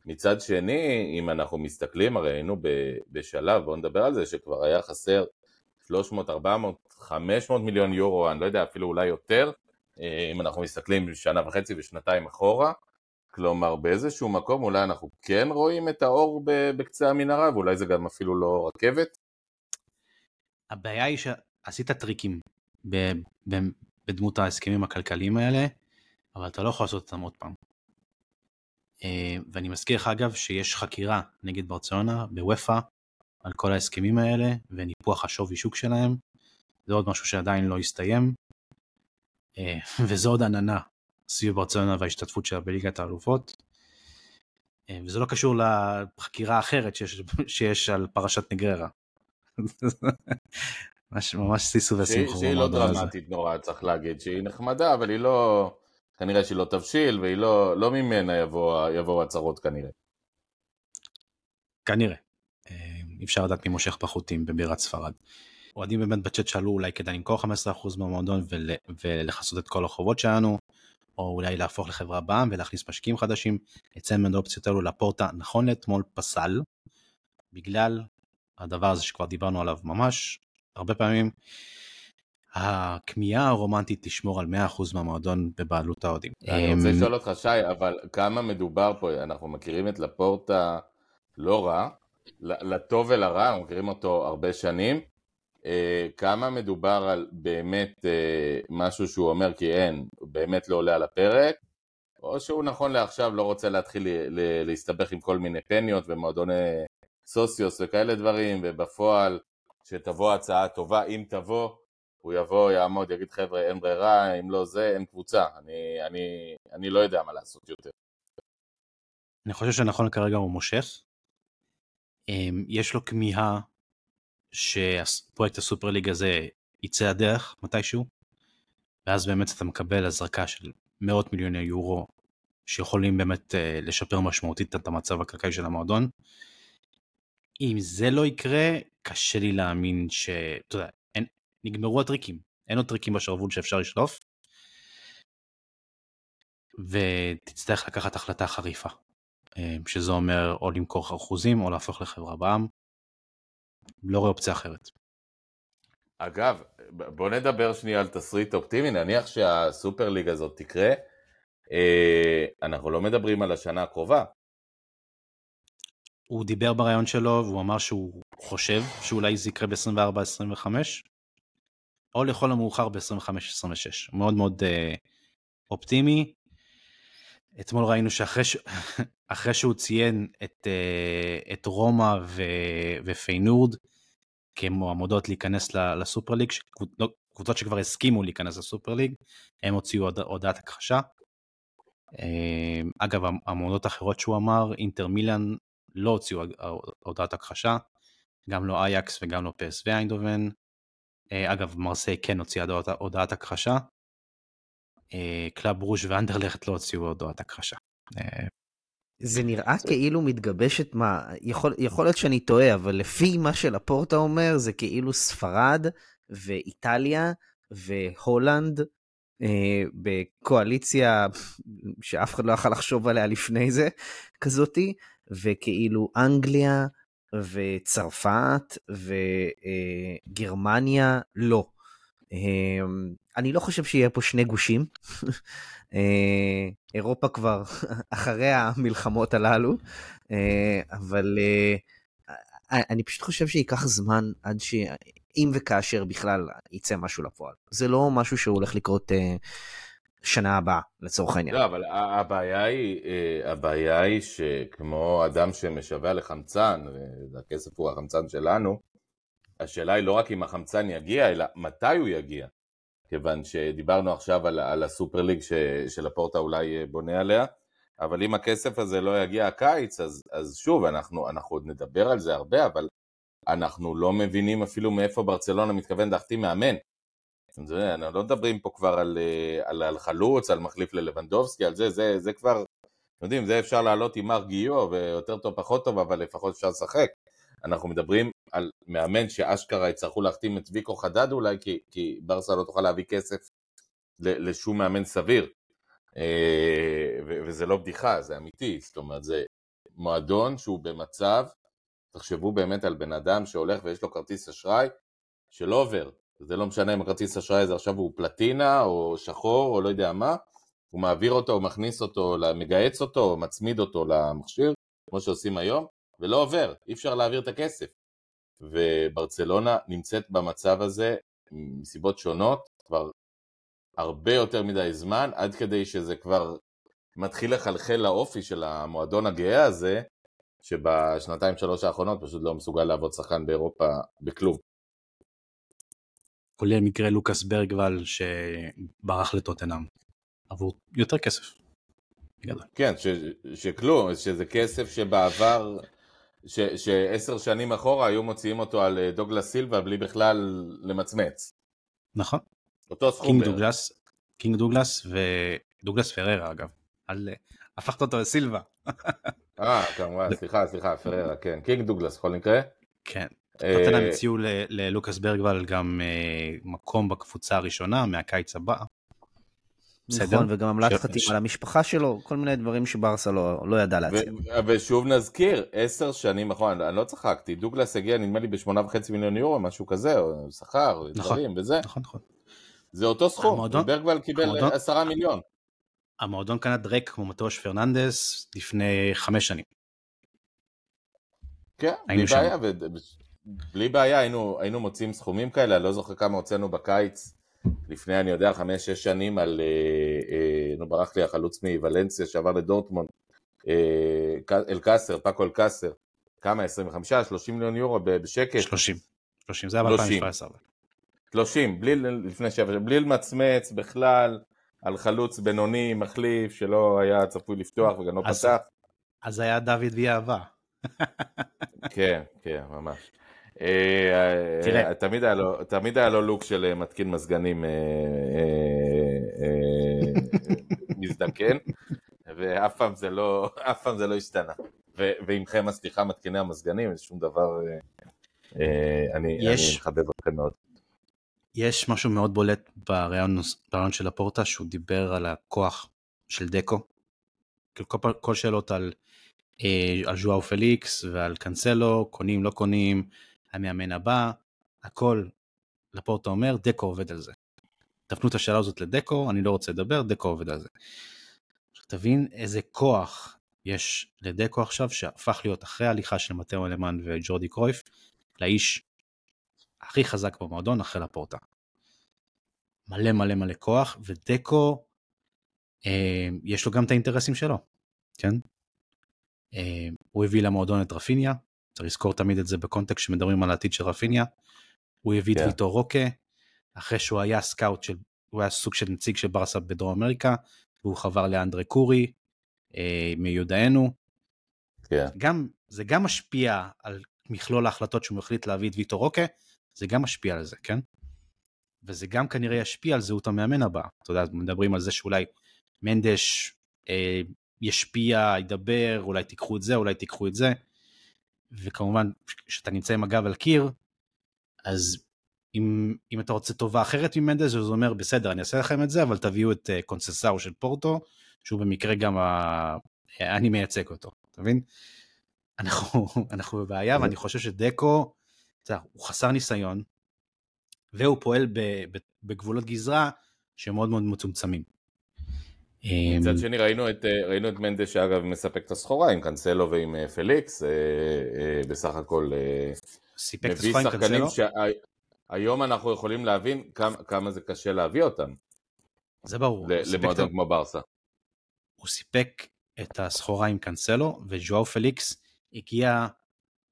מצד שני, אם אנחנו מסתכלים, הרי היינו בשלב, בואו נדבר על זה, שכבר היה חסר 300, 400, 500 מיליון יורו, אני לא יודע, אפילו אולי יותר, אה, אם אנחנו מסתכלים שנה וחצי ושנתיים אחורה. כלומר, באיזשהו מקום אולי אנחנו כן רואים את האור בקצה המנהרה, ואולי זה גם אפילו לא רכבת. הבעיה היא שעשית טריקים בדמות ההסכמים הכלכליים האלה, אבל אתה לא יכול לעשות אותם עוד פעם. אה, ואני מזכיר לך אגב שיש חקירה נגד ברצלונה בוופא על כל ההסכמים האלה וניפוח השווי שוק שלהם. זה עוד משהו שעדיין לא הסתיים. אה, וזה עוד עננה סביב ברצלונה וההשתתפות שלה בליגת האלופות. אה, וזה לא קשור לחקירה האחרת שיש, שיש על פרשת נגררה. ממש, ממש סיסו ושמחו. שהיא לא דרמטית נורא, צריך להגיד, שהיא נחמדה, אבל היא לא... כנראה שהיא לא תבשיל, והיא לא, לא ממנה יבואו יבוא הצהרות כנראה. כנראה. אה, אפשר לדעת מי מושך בחוטים בבירת ספרד. אוהדים באמת בצ'אט שאלו אולי כדאי למכור 15% מהמועדון ול, ולכסות את כל החובות שלנו, או אולי להפוך לחברה בעם ולהכניס משקיעים חדשים. אצלנו מן האופציות האלו לפורטה נכון לאתמול פסל, בגלל הדבר הזה שכבר דיברנו עליו ממש הרבה פעמים. הכמיהה הרומנטית לשמור על 100% מהמועדון בבעלות האוהדים. אני רוצה לשאול אותך שי, אבל כמה מדובר פה, אנחנו מכירים את לפורטה לא רע, לטוב ולרע, אנחנו מכירים אותו הרבה שנים, כמה מדובר על באמת אה, משהו שהוא אומר כי אין, באמת לא עולה על הפרק, או שהוא נכון לעכשיו לא רוצה להתחיל להסתבך עם כל מיני פניות ומועדוני סוציוס וכאלה דברים, ובפועל שתבוא הצעה טובה, אם תבוא, הוא יבוא, יעמוד, יגיד חבר'ה אין ברירה, אם לא זה, אין קבוצה, אני, אני, אני לא יודע מה לעשות יותר. אני חושב שנכון כרגע הוא מושך. אמ, יש לו כמיהה שפרויקט הסופר ליג הזה יצא הדרך מתישהו, ואז באמת אתה מקבל הזרקה של מאות מיליוני יורו שיכולים באמת אה, לשפר משמעותית את המצב הכלכלי של המועדון. אם זה לא יקרה, קשה לי להאמין ש... אתה יודע, אין, נגמרו הטריקים, אין עוד טריקים בשרוול שאפשר לשלוף, ותצטרך לקחת החלטה חריפה, אה, שזה אומר או למכור אחוזים או להפוך לחברה בעם. לא רואה אופציה אחרת. אגב, בוא נדבר שנייה על תסריט אופטימי, נניח שהסופר ליג הזאת תקרה, אה, אנחנו לא מדברים על השנה הקרובה. הוא דיבר בריאיון שלו והוא אמר שהוא חושב שאולי זה יקרה ב-24-25, או לכל המאוחר ב-25-26. מאוד מאוד אה, אופטימי. אתמול ראינו שאחרי ש... אחרי שהוא ציין את, אה, את רומא ו... ופיינורד כמועמדות להיכנס לסופר ליג, לא, קבוצות שכבר הסכימו להיכנס לסופר ליג, הם הוציאו הוד... הודעת הכחשה. אה, אגב, המועמדות האחרות שהוא אמר, אינטר מילאן לא הוציאו הודעת הכחשה, גם לא אייקס וגם לא פ.ס.וו איינדהובן. אה, אגב, מרסיי כן הוציאה הודעת הכחשה. קלאב ברוז' ואנדרלכט לא הוציאו הודעת הכחשה. זה נראה כאילו מתגבשת מה, יכול, יכול להיות שאני טועה, אבל לפי מה שלפורטה אומר, זה כאילו ספרד ואיטליה והולנד אה, בקואליציה שאף אחד לא יכול לחשוב עליה לפני זה, כזאתי, וכאילו אנגליה וצרפת וגרמניה לא. אה, אני לא חושב שיהיה פה שני גושים. אה, אירופה כבר אחרי המלחמות הללו, אה, אבל אה, אני פשוט חושב שייקח זמן עד ש... אם וכאשר בכלל יצא משהו לפועל. זה לא משהו שהולך לקרות שנה הבאה, לצורך העניין. לא, אבל הבעיה היא, הבעיה היא שכמו אדם שמשווע לחמצן, והכסף הוא החמצן שלנו, השאלה היא לא רק אם החמצן יגיע, אלא מתי הוא יגיע. כיוון שדיברנו עכשיו על, על הסופר ליג ש, שלפורטה אולי אה, בונה עליה, אבל אם הכסף הזה לא יגיע הקיץ, אז, אז שוב, אנחנו, אנחנו עוד נדבר על זה הרבה, אבל אנחנו לא מבינים אפילו מאיפה ברצלונה מתכוון להחתים מאמן. אנחנו לא מדברים פה כבר על, אה, על, על חלוץ, על מחליף ללבנדובסקי, על זה, זה, זה כבר, אתם יודעים, זה אפשר לעלות עם מר גיו, ויותר טוב פחות טוב, אבל לפחות אפשר לשחק. אנחנו מדברים על מאמן שאשכרה יצטרכו להחתים את ויקו חדד אולי, כי, כי ברסה לא תוכל להביא כסף לשום מאמן סביר. אה, וזה לא בדיחה, זה אמיתי, זאת אומרת, זה מועדון שהוא במצב, תחשבו באמת על בן אדם שהולך ויש לו כרטיס אשראי שלא עובר, זה לא משנה אם הכרטיס אשראי הזה עכשיו הוא פלטינה או שחור או לא יודע מה, הוא מעביר אותו, הוא מכניס אותו, מגהץ אותו, או מצמיד אותו למכשיר, כמו שעושים היום, ולא עובר, אי אפשר להעביר את הכסף. וברצלונה נמצאת במצב הזה מסיבות שונות כבר הרבה יותר מדי זמן, עד כדי שזה כבר מתחיל לחלחל לאופי של המועדון הגאה הזה, שבשנתיים שלוש האחרונות פשוט לא מסוגל לעבוד שחקן באירופה בכלום. כולל מקרה לוקאס ברגוול שברח לטוטנאם עבור יותר כסף. כן, ש, שכלום, שזה כסף שבעבר, ש, שעשר שנים אחורה היו מוציאים אותו על אה, דוגלס סילבה בלי בכלל למצמץ. נכון. אותו סכום. קינג דוגלס, קינג דוגלס ודוגלס פררה אגב. על, אה, הפכת אותו לסילבה. אה, כמובן, סליחה, סליחה, פררה, כן. קינג דוגלס בכל מקרה. כן. טוטנאם אה, הציעו ללוקאס ברגוול גם מקום בקבוצה הראשונה מהקיץ הבא. בסדר. נכון, וגם עמלת חתימה על המשפחה שלו, כל מיני דברים שברסה לא, לא ידע להציע. ושוב נזכיר, עשר שנים אחורה, אני לא צחקתי, דוגלס הגיע נדמה לי בשמונה וחצי מיליון יורו, משהו כזה, או שכר, נכון, דברים וזה. נכון, נכון. זה אותו סכום, המועדון, ברגוול קיבל עשרה מיליון. המועדון קנה דרק כמו מטוש פרננדס לפני חמש שנים. כן, בלי בעיה, ו... בלי בעיה היינו, היינו מוצאים סכומים כאלה, אני לא זוכר כמה הוצאנו בקיץ לפני, אני יודע, חמש-שש שנים על, אה, אה, נו ברח לי החלוץ מוולנסיה שעבר לדורטמונד, אה, אל-קאסר, פאקו אל-קאסר, כמה? 25, 30 מיליון יורו בשקט? 30, 30, זה היה ב-2017. 30, בלי, לפני שבע, בלי למצמץ בכלל, על חלוץ בינוני, מחליף, שלא היה צפוי לפתוח וגם לא אז, פתח. אז היה דוד ויאהבה. כן, כן, ממש. אה, תראה. תמיד היה, לו, תמיד היה לו לוק של אה, מתקין מזגנים אה, מזדקן, ואף פעם זה לא, אף פעם זה לא השתנה. ועמכם הסליחה מתקיני המזגנים, זה שום דבר, אני, מכבד אתכם מאוד. יש משהו מאוד בולט ברעיון של הפורטה, שהוא דיבר על הכוח של דקו. כל, כל שאלות על, על ז'ואר פליקס ועל קאנסלו, קונים, לא קונים, המאמן הבא, הכל, לפורטה אומר, דקו עובד על זה. תפנו את השאלה הזאת לדקו, אני לא רוצה לדבר, דקו עובד על זה. תבין איזה כוח יש לדקו עכשיו, שהפך להיות אחרי ההליכה של מטאו אלמן וג'ורדי קרויף, לאיש הכי חזק במועדון אחרי לפורטה. מלא מלא מלא כוח, ודקו, אה, יש לו גם את האינטרסים שלו, כן? אה, הוא הביא למועדון את רפיניה, צריך לזכור תמיד את זה בקונטקסט שמדברים על העתיד של רפיניה. הוא הביא את yeah. כן. ויטור רוקה, אחרי שהוא היה סקאוט של, הוא היה סוג של נציג של ברסה בדרום אמריקה, והוא חבר לאנדרי קורי, אה, מיודענו. Yeah. כן. גם, זה גם משפיע על מכלול ההחלטות שהוא מחליט להביא את ויטור רוקה, זה גם משפיע על זה, כן? וזה גם כנראה ישפיע על זהות המאמן הבא. אתה יודע, מדברים על זה שאולי מנדש אה, ישפיע, ידבר, אולי תיקחו את זה, אולי תיקחו את זה. וכמובן כשאתה נמצא עם הגב על קיר, אז אם, אם אתה רוצה טובה אחרת ממנדס, אז הוא אומר בסדר אני אעשה לכם את זה, אבל תביאו את uh, קונססאו של פורטו, שהוא במקרה גם ה... אני מייצג אותו, אתה מבין? אנחנו, אנחנו בבעיה ואני חושב שדקו, אתה, הוא חסר ניסיון, והוא פועל ב, ב, בגבולות גזרה שהם מאוד מאוד מצומצמים. מצד אמ, שני ראינו את, אה, ראינו את מנדש שאגב מספק את הסחורה עם קאנסלו ועם אה, פליקס, אה, בסך הכל סיפק את הסחורה עם קאנסלו? שהיום אנחנו יכולים להבין כמה, כמה זה קשה להביא אותם. זה ברור. למועדון כמו ברסה. הוא סיפק את הסחורה עם קאנסלו וז'ואר פליקס הגיע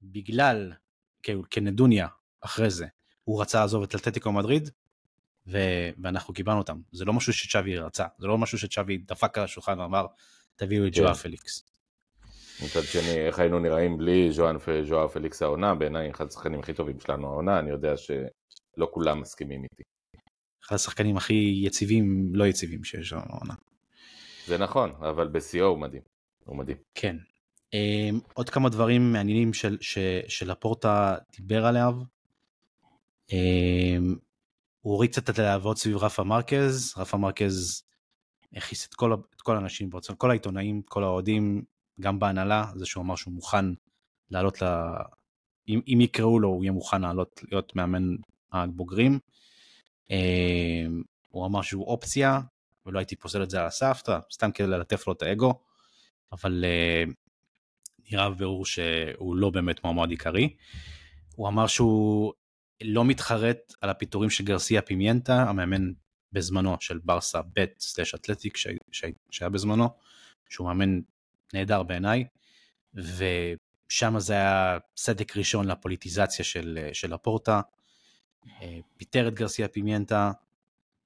בגלל, כנדוניה אחרי זה, הוא רצה לעזוב את אתלטיקו מדריד ו- ואנחנו קיבלנו אותם. זה לא משהו שצ'אבי רצה, זה לא משהו שצ'אבי דפק על השולחן ואמר, תביאו את כן. ז'ואר פליקס. מצד שני, איך היינו נראים בלי ז'ואר פליקס העונה, בעיניי אחד השחקנים הכי טובים שלנו העונה, אני יודע שלא כולם מסכימים איתי. אחד השחקנים הכי יציבים, לא יציבים שיש לנו העונה. זה נכון, אבל בשיאו הוא מדהים. הוא מדהים. כן. אמ, עוד כמה דברים מעניינים של, ש, שלפורטה דיבר עליו. הוא הוריד קצת את הלהבות סביב רפה מרקז, רפה מרקז הכניס את כל, את כל האנשים, בעצם כל העיתונאים, כל האוהדים, גם בהנהלה, זה שהוא אמר שהוא מוכן לעלות ל... אם, אם יקראו לו הוא יהיה מוכן לעלות להיות מאמן הבוגרים. אמ, הוא אמר שהוא אופציה, ולא הייתי פוסל את זה על הסף, סתם כדי ללטף לו את האגו, אבל uh, נראה בבירור שהוא לא באמת מועמד עיקרי. הוא אמר שהוא לא מתחרט על הפיטורים של גרסיה פימיינטה, המאמן בזמנו של ברסה ב' slash אתלטיק שהיה בזמנו, שהוא מאמן נהדר בעיניי, ושם זה היה סדק ראשון לפוליטיזציה של, של לפורטה. אה, פיטר את גרסיה פימיינטה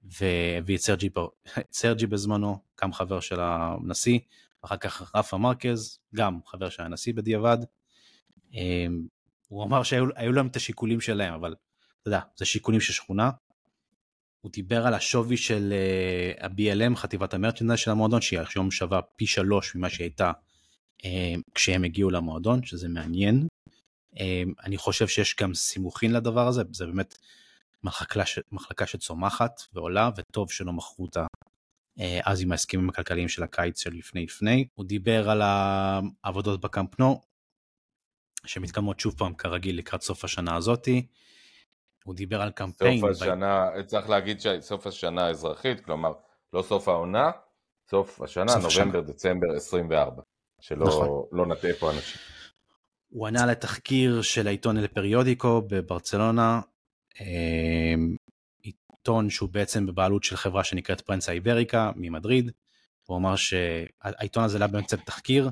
והביא את סרג'י, סרג'י בזמנו, גם חבר של הנשיא, אחר כך רפה מרקס, גם חבר של הנשיא בדיעבד. אה, הוא אמר שהיו להם את השיקולים שלהם, אבל אתה יודע, זה שיקולים של שכונה. הוא דיבר על השווי של uh, ה-BLM, חטיבת המרצ'נדייז של המועדון, שהיא היום שווה פי שלוש ממה שהיא הייתה uh, כשהם הגיעו למועדון, שזה מעניין. Uh, אני חושב שיש גם סימוכין לדבר הזה, זה באמת מחלקה, מחלקה שצומחת ועולה, וטוב שלא מכרו אותה אז עם ההסכמים הכלכליים של הקיץ לפני לפני. הוא דיבר על העבודות בקמפנו, שמתקדמות שוב פעם כרגיל לקראת סוף השנה הזאתי. הוא דיבר על קמפיין. סוף השנה, ב... צריך להגיד שסוף השנה האזרחית, כלומר, לא סוף העונה, סוף השנה, סוף נובמבר, השנה. דצמבר 24, שלא נכון. לא נטעה פה אנשים. הוא ענה לתחקיר של העיתון אל פריודיקו בברצלונה, אמ, עיתון שהוא בעצם בבעלות של חברה שנקראת פרנסה איבריקה ממדריד. הוא אמר שהעיתון הזה היה בעצם תחקיר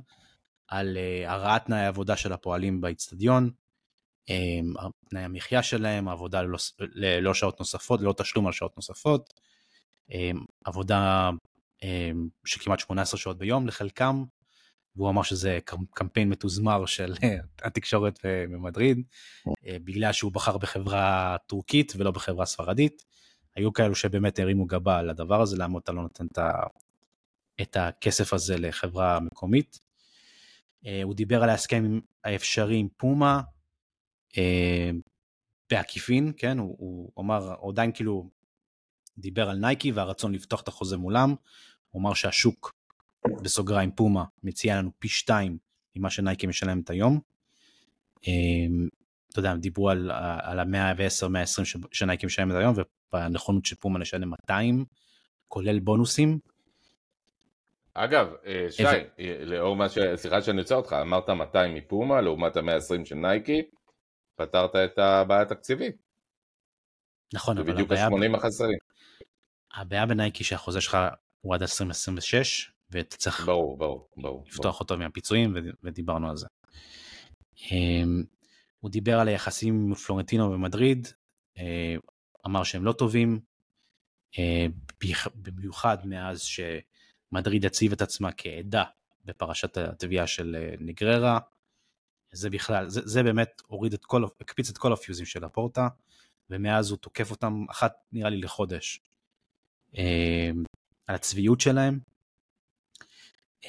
על אה, הרעת תנאי העבודה של הפועלים באיצטדיון, אמ, תנאי המחיה שלהם, עבודה ללא, ללא שעות נוספות, ללא תשלום על שעות נוספות, אמ, עבודה של כמעט 18 שעות ביום לחלקם, והוא אמר שזה קמפיין מתוזמר של התקשורת במדריד, אה, בגלל שהוא בחר בחברה טורקית ולא בחברה ספרדית. היו כאלו שבאמת הרימו גבה על הדבר הזה, למה אתה לא נותן את הכסף הזה לחברה מקומית. אה, הוא דיבר על ההסכם האפשרי עם פומה, אה, בעקיפין, כן, הוא, הוא אמר, הוא עדיין כאילו דיבר על נייקי והרצון לפתוח את החוזה מולם, הוא אמר שהשוק, בסוגריים פומה, מציע לנו פי שתיים ממה שנייקי משלמת היום. אה, אתה יודע, דיברו על, על ה-110-120 שנייקי משלמת היום, ובנכונות של פומה לשלם 200, כולל בונוסים. אגב, אה, שי, לאור מה ש... סליחה שאני יוצא אותך, אמרת 200 מפומה לעומת ה-120 של נייקי, פתרת את הבעיה התקציבית. נכון, אבל הבעיה... זה בדיוק ה-80 החסרים. הבעיה בנייקי שהחוזה שלך הוא עד 2026, ואתה צריך ברור, ברור, ברור, לפתוח. אותו מהפיצויים, ודיברנו על זה. אמ, הוא דיבר על היחסים עם פלורנטינו ומדריד, אה, אמר שהם לא טובים, אה, במיוחד מאז שמדריד הציב את עצמה כעדה בפרשת התביעה של אה, נגררה, זה בכלל, זה, זה באמת הוריד את כל, הקפיץ את כל הפיוזים של הפורטה, ומאז הוא תוקף אותם אחת נראה לי לחודש. אה, על הצביעות שלהם,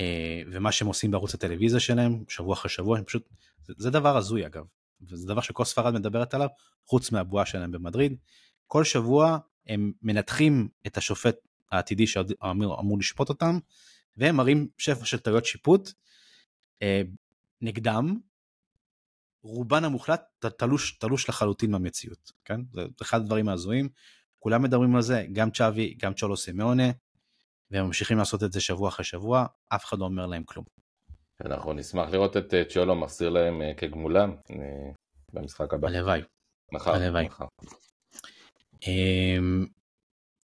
אה, ומה שהם עושים בערוץ הטלוויזיה שלהם, שבוע אחרי שבוע, הם פשוט, זה, זה דבר הזוי אגב, וזה דבר שכל ספרד מדברת עליו, חוץ מהבועה שלהם במדריד. כל שבוע הם מנתחים את השופט העתידי שאמור אמור לשפוט אותם, והם מראים שפע של טעויות שיפוט אה, נגדם, רובן המוחלט תלוש, תלוש לחלוטין מהמציאות, כן? זה אחד הדברים ההזויים, כולם מדברים על זה, גם צ'אבי, גם צ'ולו סימאונה, והם ממשיכים לעשות את זה שבוע אחרי שבוע, אף אחד לא אומר להם כלום. אנחנו נשמח לראות את אה, צ'ולו מחזיר להם אה, כגמולם אה, במשחק הבא. הלוואי. מחר. הלוואי. מחר.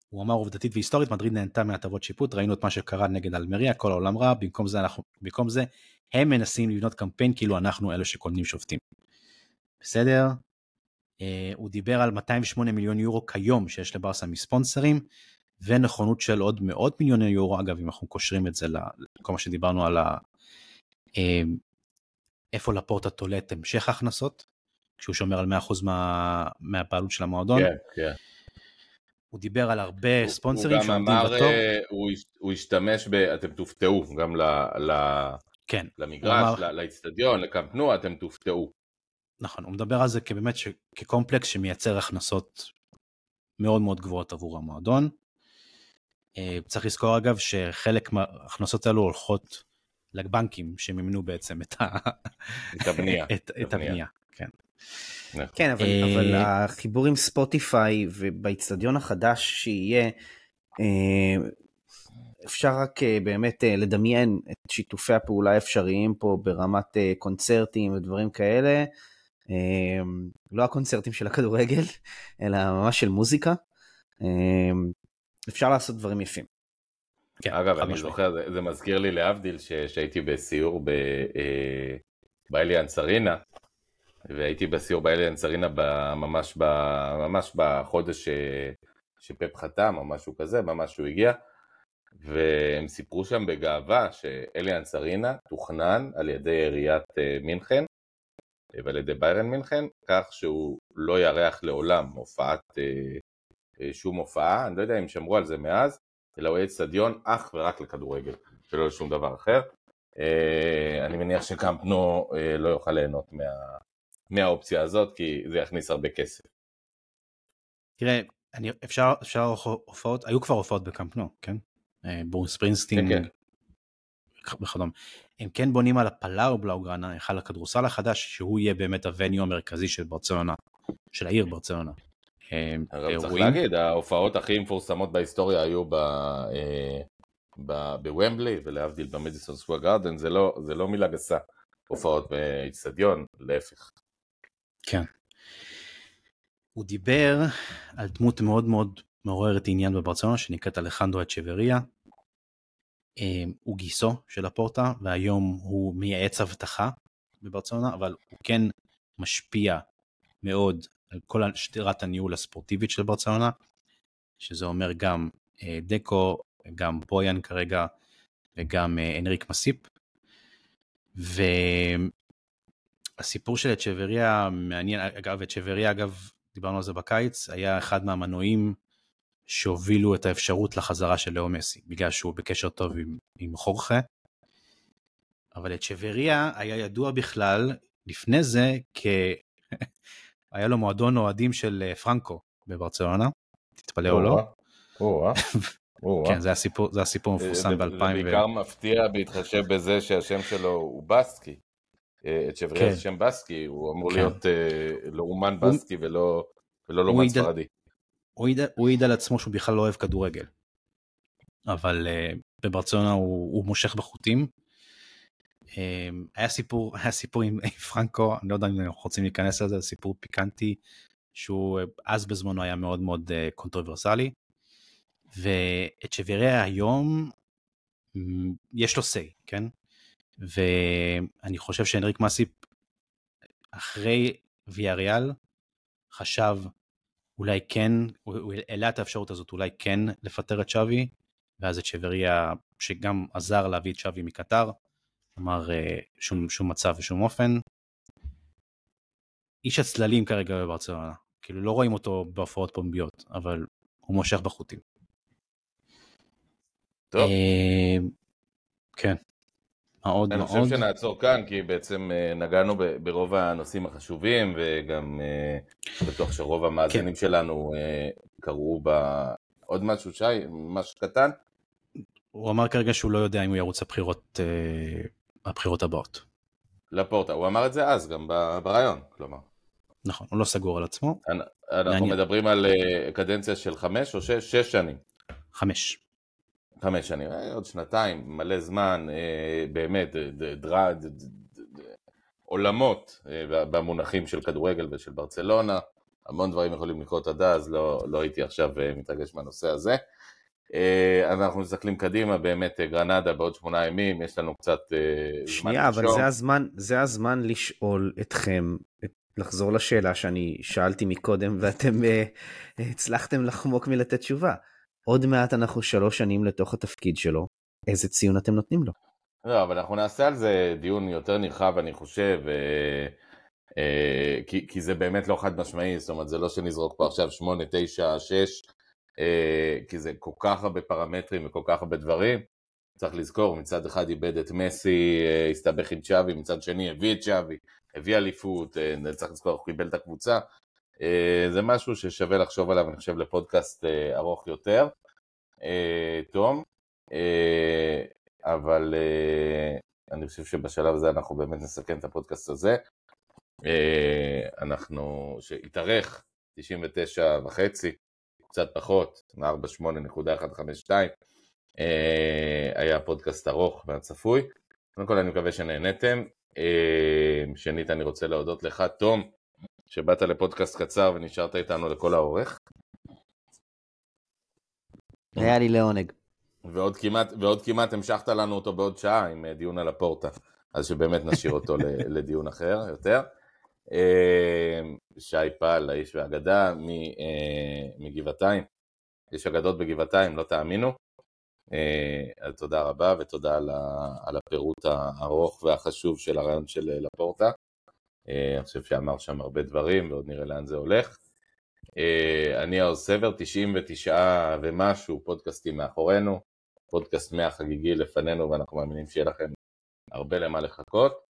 הוא אמר עובדתית והיסטורית, מדריד נהנתה מהטבות שיפוט, ראינו את מה שקרה נגד אלמריה, כל העולם רע, במקום זה, אנחנו, במקום זה הם מנסים לבנות קמפיין כאילו אנחנו אלה שקונים שופטים. בסדר? Uh, הוא דיבר על 208 מיליון יורו כיום שיש לברסה מספונסרים, ונכונות של עוד מאות מיליוני יורו, אגב אם אנחנו קושרים את זה לכל מה שדיברנו על ה... Uh, איפה לפורטה תולה את המשך ההכנסות, כשהוא שומר על 100% מה... מהבעלות של המועדון. כן, כן. הוא דיבר על הרבה הוא, ספונסרים שעומדים בתור. הוא, הוא השתמש ב... אתם תופתעו גם ל... ל... כן. למגרש, אמר... לאיצטדיון, לקמפנו, אתם תופתעו. נכון, הוא מדבר על זה כבאמת ש... כקומפלקס שמייצר הכנסות מאוד מאוד גבוהות עבור המועדון. אה, צריך לזכור אגב שחלק מההכנסות האלו הולכות לבנקים שמימנו בעצם את, ה... את הבנייה. את, את הבנייה, כן. נכון. כן, אבל, אה, אבל החיבור עם ספוטיפיי ובאיצטדיון החדש שיהיה, אה, אפשר רק באמת לדמיין את שיתופי הפעולה האפשריים פה ברמת קונצרטים ודברים כאלה. לא הקונצרטים של הכדורגל, אלא ממש של מוזיקה. אפשר לעשות דברים יפים. כן, אגב, אני זוכר, זה, זה מזכיר לי להבדיל שהייתי בסיור ב, אה, באליאנס ארינה, והייתי בסיור באליאנס ארינה ממש, ממש בחודש ש, שפפ חתם או משהו כזה, ממש שהוא הגיע, והם סיפרו שם בגאווה שאליאנס ארינה תוכנן על ידי עיריית אה, מינכן ועל ידי ביירן מינכן, כך שהוא לא יארח לעולם הופעת אה, אה, שום הופעה, אני לא יודע אם שמרו על זה מאז, אלא הוא יהיה אצטדיון אך ורק לכדורגל, ולא לשום דבר אחר. אה, אני מניח שקמפנו אה, לא יוכל ליהנות מה, מהאופציה הזאת, כי זה יכניס הרבה כסף. תראה, אני, אפשר, אפשר הופעות, היו כבר הופעות בקמפנו, כן? ברוס פרינסטינג כן, כן. וכדומה. הם כן בונים על הפלאר בלאוגרנה, היכל הכדורסל החדש, שהוא יהיה באמת הווניו המרכזי של ברצלונה, של העיר ברצלונה. אירועים. צריך להגיד, ההופעות הכי מפורסמות בהיסטוריה היו ב... אה, בוומבלי ולהבדיל במדיסון סקווה גארדן, זה לא, זה לא מילה גסה, הופעות באיצטדיון, להפך. כן. הוא דיבר על דמות מאוד מאוד מעוררת עניין בברצלונה שנקראת אלחנדרו אצ'בריה. אה, הוא גיסו של הפורטה והיום הוא מייעץ אבטחה בברצלונה אבל הוא כן משפיע מאוד על כל שדרת הניהול הספורטיבית של ברצלונה, שזה אומר גם אה, דקו, גם בויאן כרגע וגם אה, אנריק מסיפ. והסיפור של אצ'בריה מעניין, אגב אצ'בריה אגב דיברנו על זה בקיץ, היה אחד מהמנועים שהובילו את האפשרות לחזרה של לאו מסי, בגלל שהוא בקשר טוב עם, עם חורכה. אבל אצ'בריה היה ידוע בכלל לפני זה כ... היה לו מועדון אוהדים של אה, פרנקו בברצלונה, תתפלא או לא. כן, זה הסיפור, זה הסיפור המפורסם ב-2000. זה בעיקר מפתיע בהתחשב בזה שהשם שלו הוא בסקי. אה, את שבריה זה כן. שם בסקי, הוא אמור כן. להיות אה, לאומן בסקי ולא לאומן ספרדי. הוא העיד על עצמו שהוא בכלל לא אוהב כדורגל. אבל בברצלונה הוא מושך בחוטים, אמ, היה סיפור, היה סיפור עם פרנקו, אני לא יודע אם אנחנו רוצים להיכנס לזה, זה סיפור פיקנטי, שהוא אז בזמנו היה מאוד מאוד אה, קונטרוברסלי, ואת שבירי היום יש לו say, כן? ואני חושב שאנריק מאסיפ אחרי ויאריאל חשב אולי כן, הוא העלה את האפשרות הזאת אולי כן לפטר את שווי, ואז את שבריה שגם עזר להביא את שווי מקטר, אמר אה, שום, שום מצב ושום אופן. איש הצללים כרגע בברצלונה, כאילו לא רואים אותו בהופעות פומביות, אבל הוא מושך בחוטים. טוב. אה, כן. מאוד אני מאוד. אני חושב שנעצור כאן, כי בעצם אה, נגענו ברוב הנושאים החשובים, וגם בטוח שרוב המאזינים כן. שלנו קראו בעוד משהו, שי, משהו קטן. הוא אמר כרגע שהוא לא יודע אם הוא ירוץ לבחירות בבחירות הבאות. לפורטה, הוא אמר את זה אז גם ברעיון, כלומר. נכון, הוא לא סגור על עצמו. אנחנו מעניין. מדברים על אה, קדנציה של חמש או שש? שש שנים. חמש. חמש שנים, אה, עוד שנתיים, מלא זמן, אה, באמת, דרד, עולמות במונחים של כדורגל ושל ברצלונה, המון דברים יכולים לקרות עד אז, לא, לא הייתי עכשיו מתרגש מהנושא הזה. אה, אז אנחנו מסתכלים קדימה, באמת אה, גרנדה בעוד שמונה ימים, יש לנו קצת אה, שנייה, אבל זה הזמן, זה הזמן לשאול אתכם, לחזור לשאלה שאני שאלתי מקודם ואתם הצלחתם לחמוק מלתת תשובה. עוד מעט אנחנו שלוש שנים לתוך התפקיד שלו, איזה ציון אתם נותנים לו? לא, אבל אנחנו נעשה על זה דיון יותר נרחב, אני חושב, כי, כי זה באמת לא חד משמעי, זאת אומרת, זה לא שנזרוק פה עכשיו שמונה, תשע, שש, אה, כי זה כל כך הרבה פרמטרים וכל כך הרבה דברים, צריך לזכור, מצד אחד איבד את מסי, אה, הסתבך עם צ'אבי, מצד שני הביא את צ'אבי, הביא אליפות, אה, צריך לזכור, הוא קיבל את הקבוצה. אה, זה משהו ששווה לחשוב עליו, אני חושב, לפודקאסט ארוך יותר. תום, אבל אני חושב שבשלב הזה אנחנו באמת נסכם את הפודקאסט הזה. אנחנו, שהתארך 99 וחצי, קצת פחות, 48.152. אה, היה פודקאסט ארוך והצפוי. קודם כל אני מקווה שנהניתם. אה, שנית אני רוצה להודות לך, תום, שבאת לפודקאסט קצר ונשארת איתנו לכל האורך. היה לי לעונג. ועוד כמעט, ועוד כמעט המשכת לנו אותו בעוד שעה עם אה, דיון על הפורטה, אז שבאמת נשאיר אותו לדיון אחר יותר. שי פל, האיש והאגדה מגבעתיים, יש אגדות בגבעתיים, לא תאמינו. אה, אז תודה רבה ותודה על הפירוט הארוך והחשוב של הרעיון של אה, לפורטה. אה, אני חושב שאמר שם הרבה דברים ועוד נראה לאן זה הולך. אני העוז סבר, 99 ומשהו פודקאסטים מאחורינו, פודקאסט 100 חגיגי לפנינו ואנחנו מאמינים שיהיה לכם הרבה למה לחכות.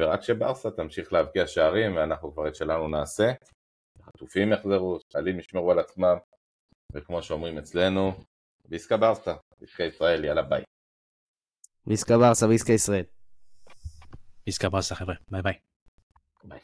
ורק שברסה תמשיך להבקיע שערים ואנחנו כבר את שלנו נעשה. החטופים יחזרו, שחיילים ישמרו על עצמם, וכמו שאומרים אצלנו, ויסקה ברסה, ויסקה ישראל, יאללה ביי. ויסקה ברסה, ויסקה ישראל. Miss Cabas arriverait. Bye bye. Bye.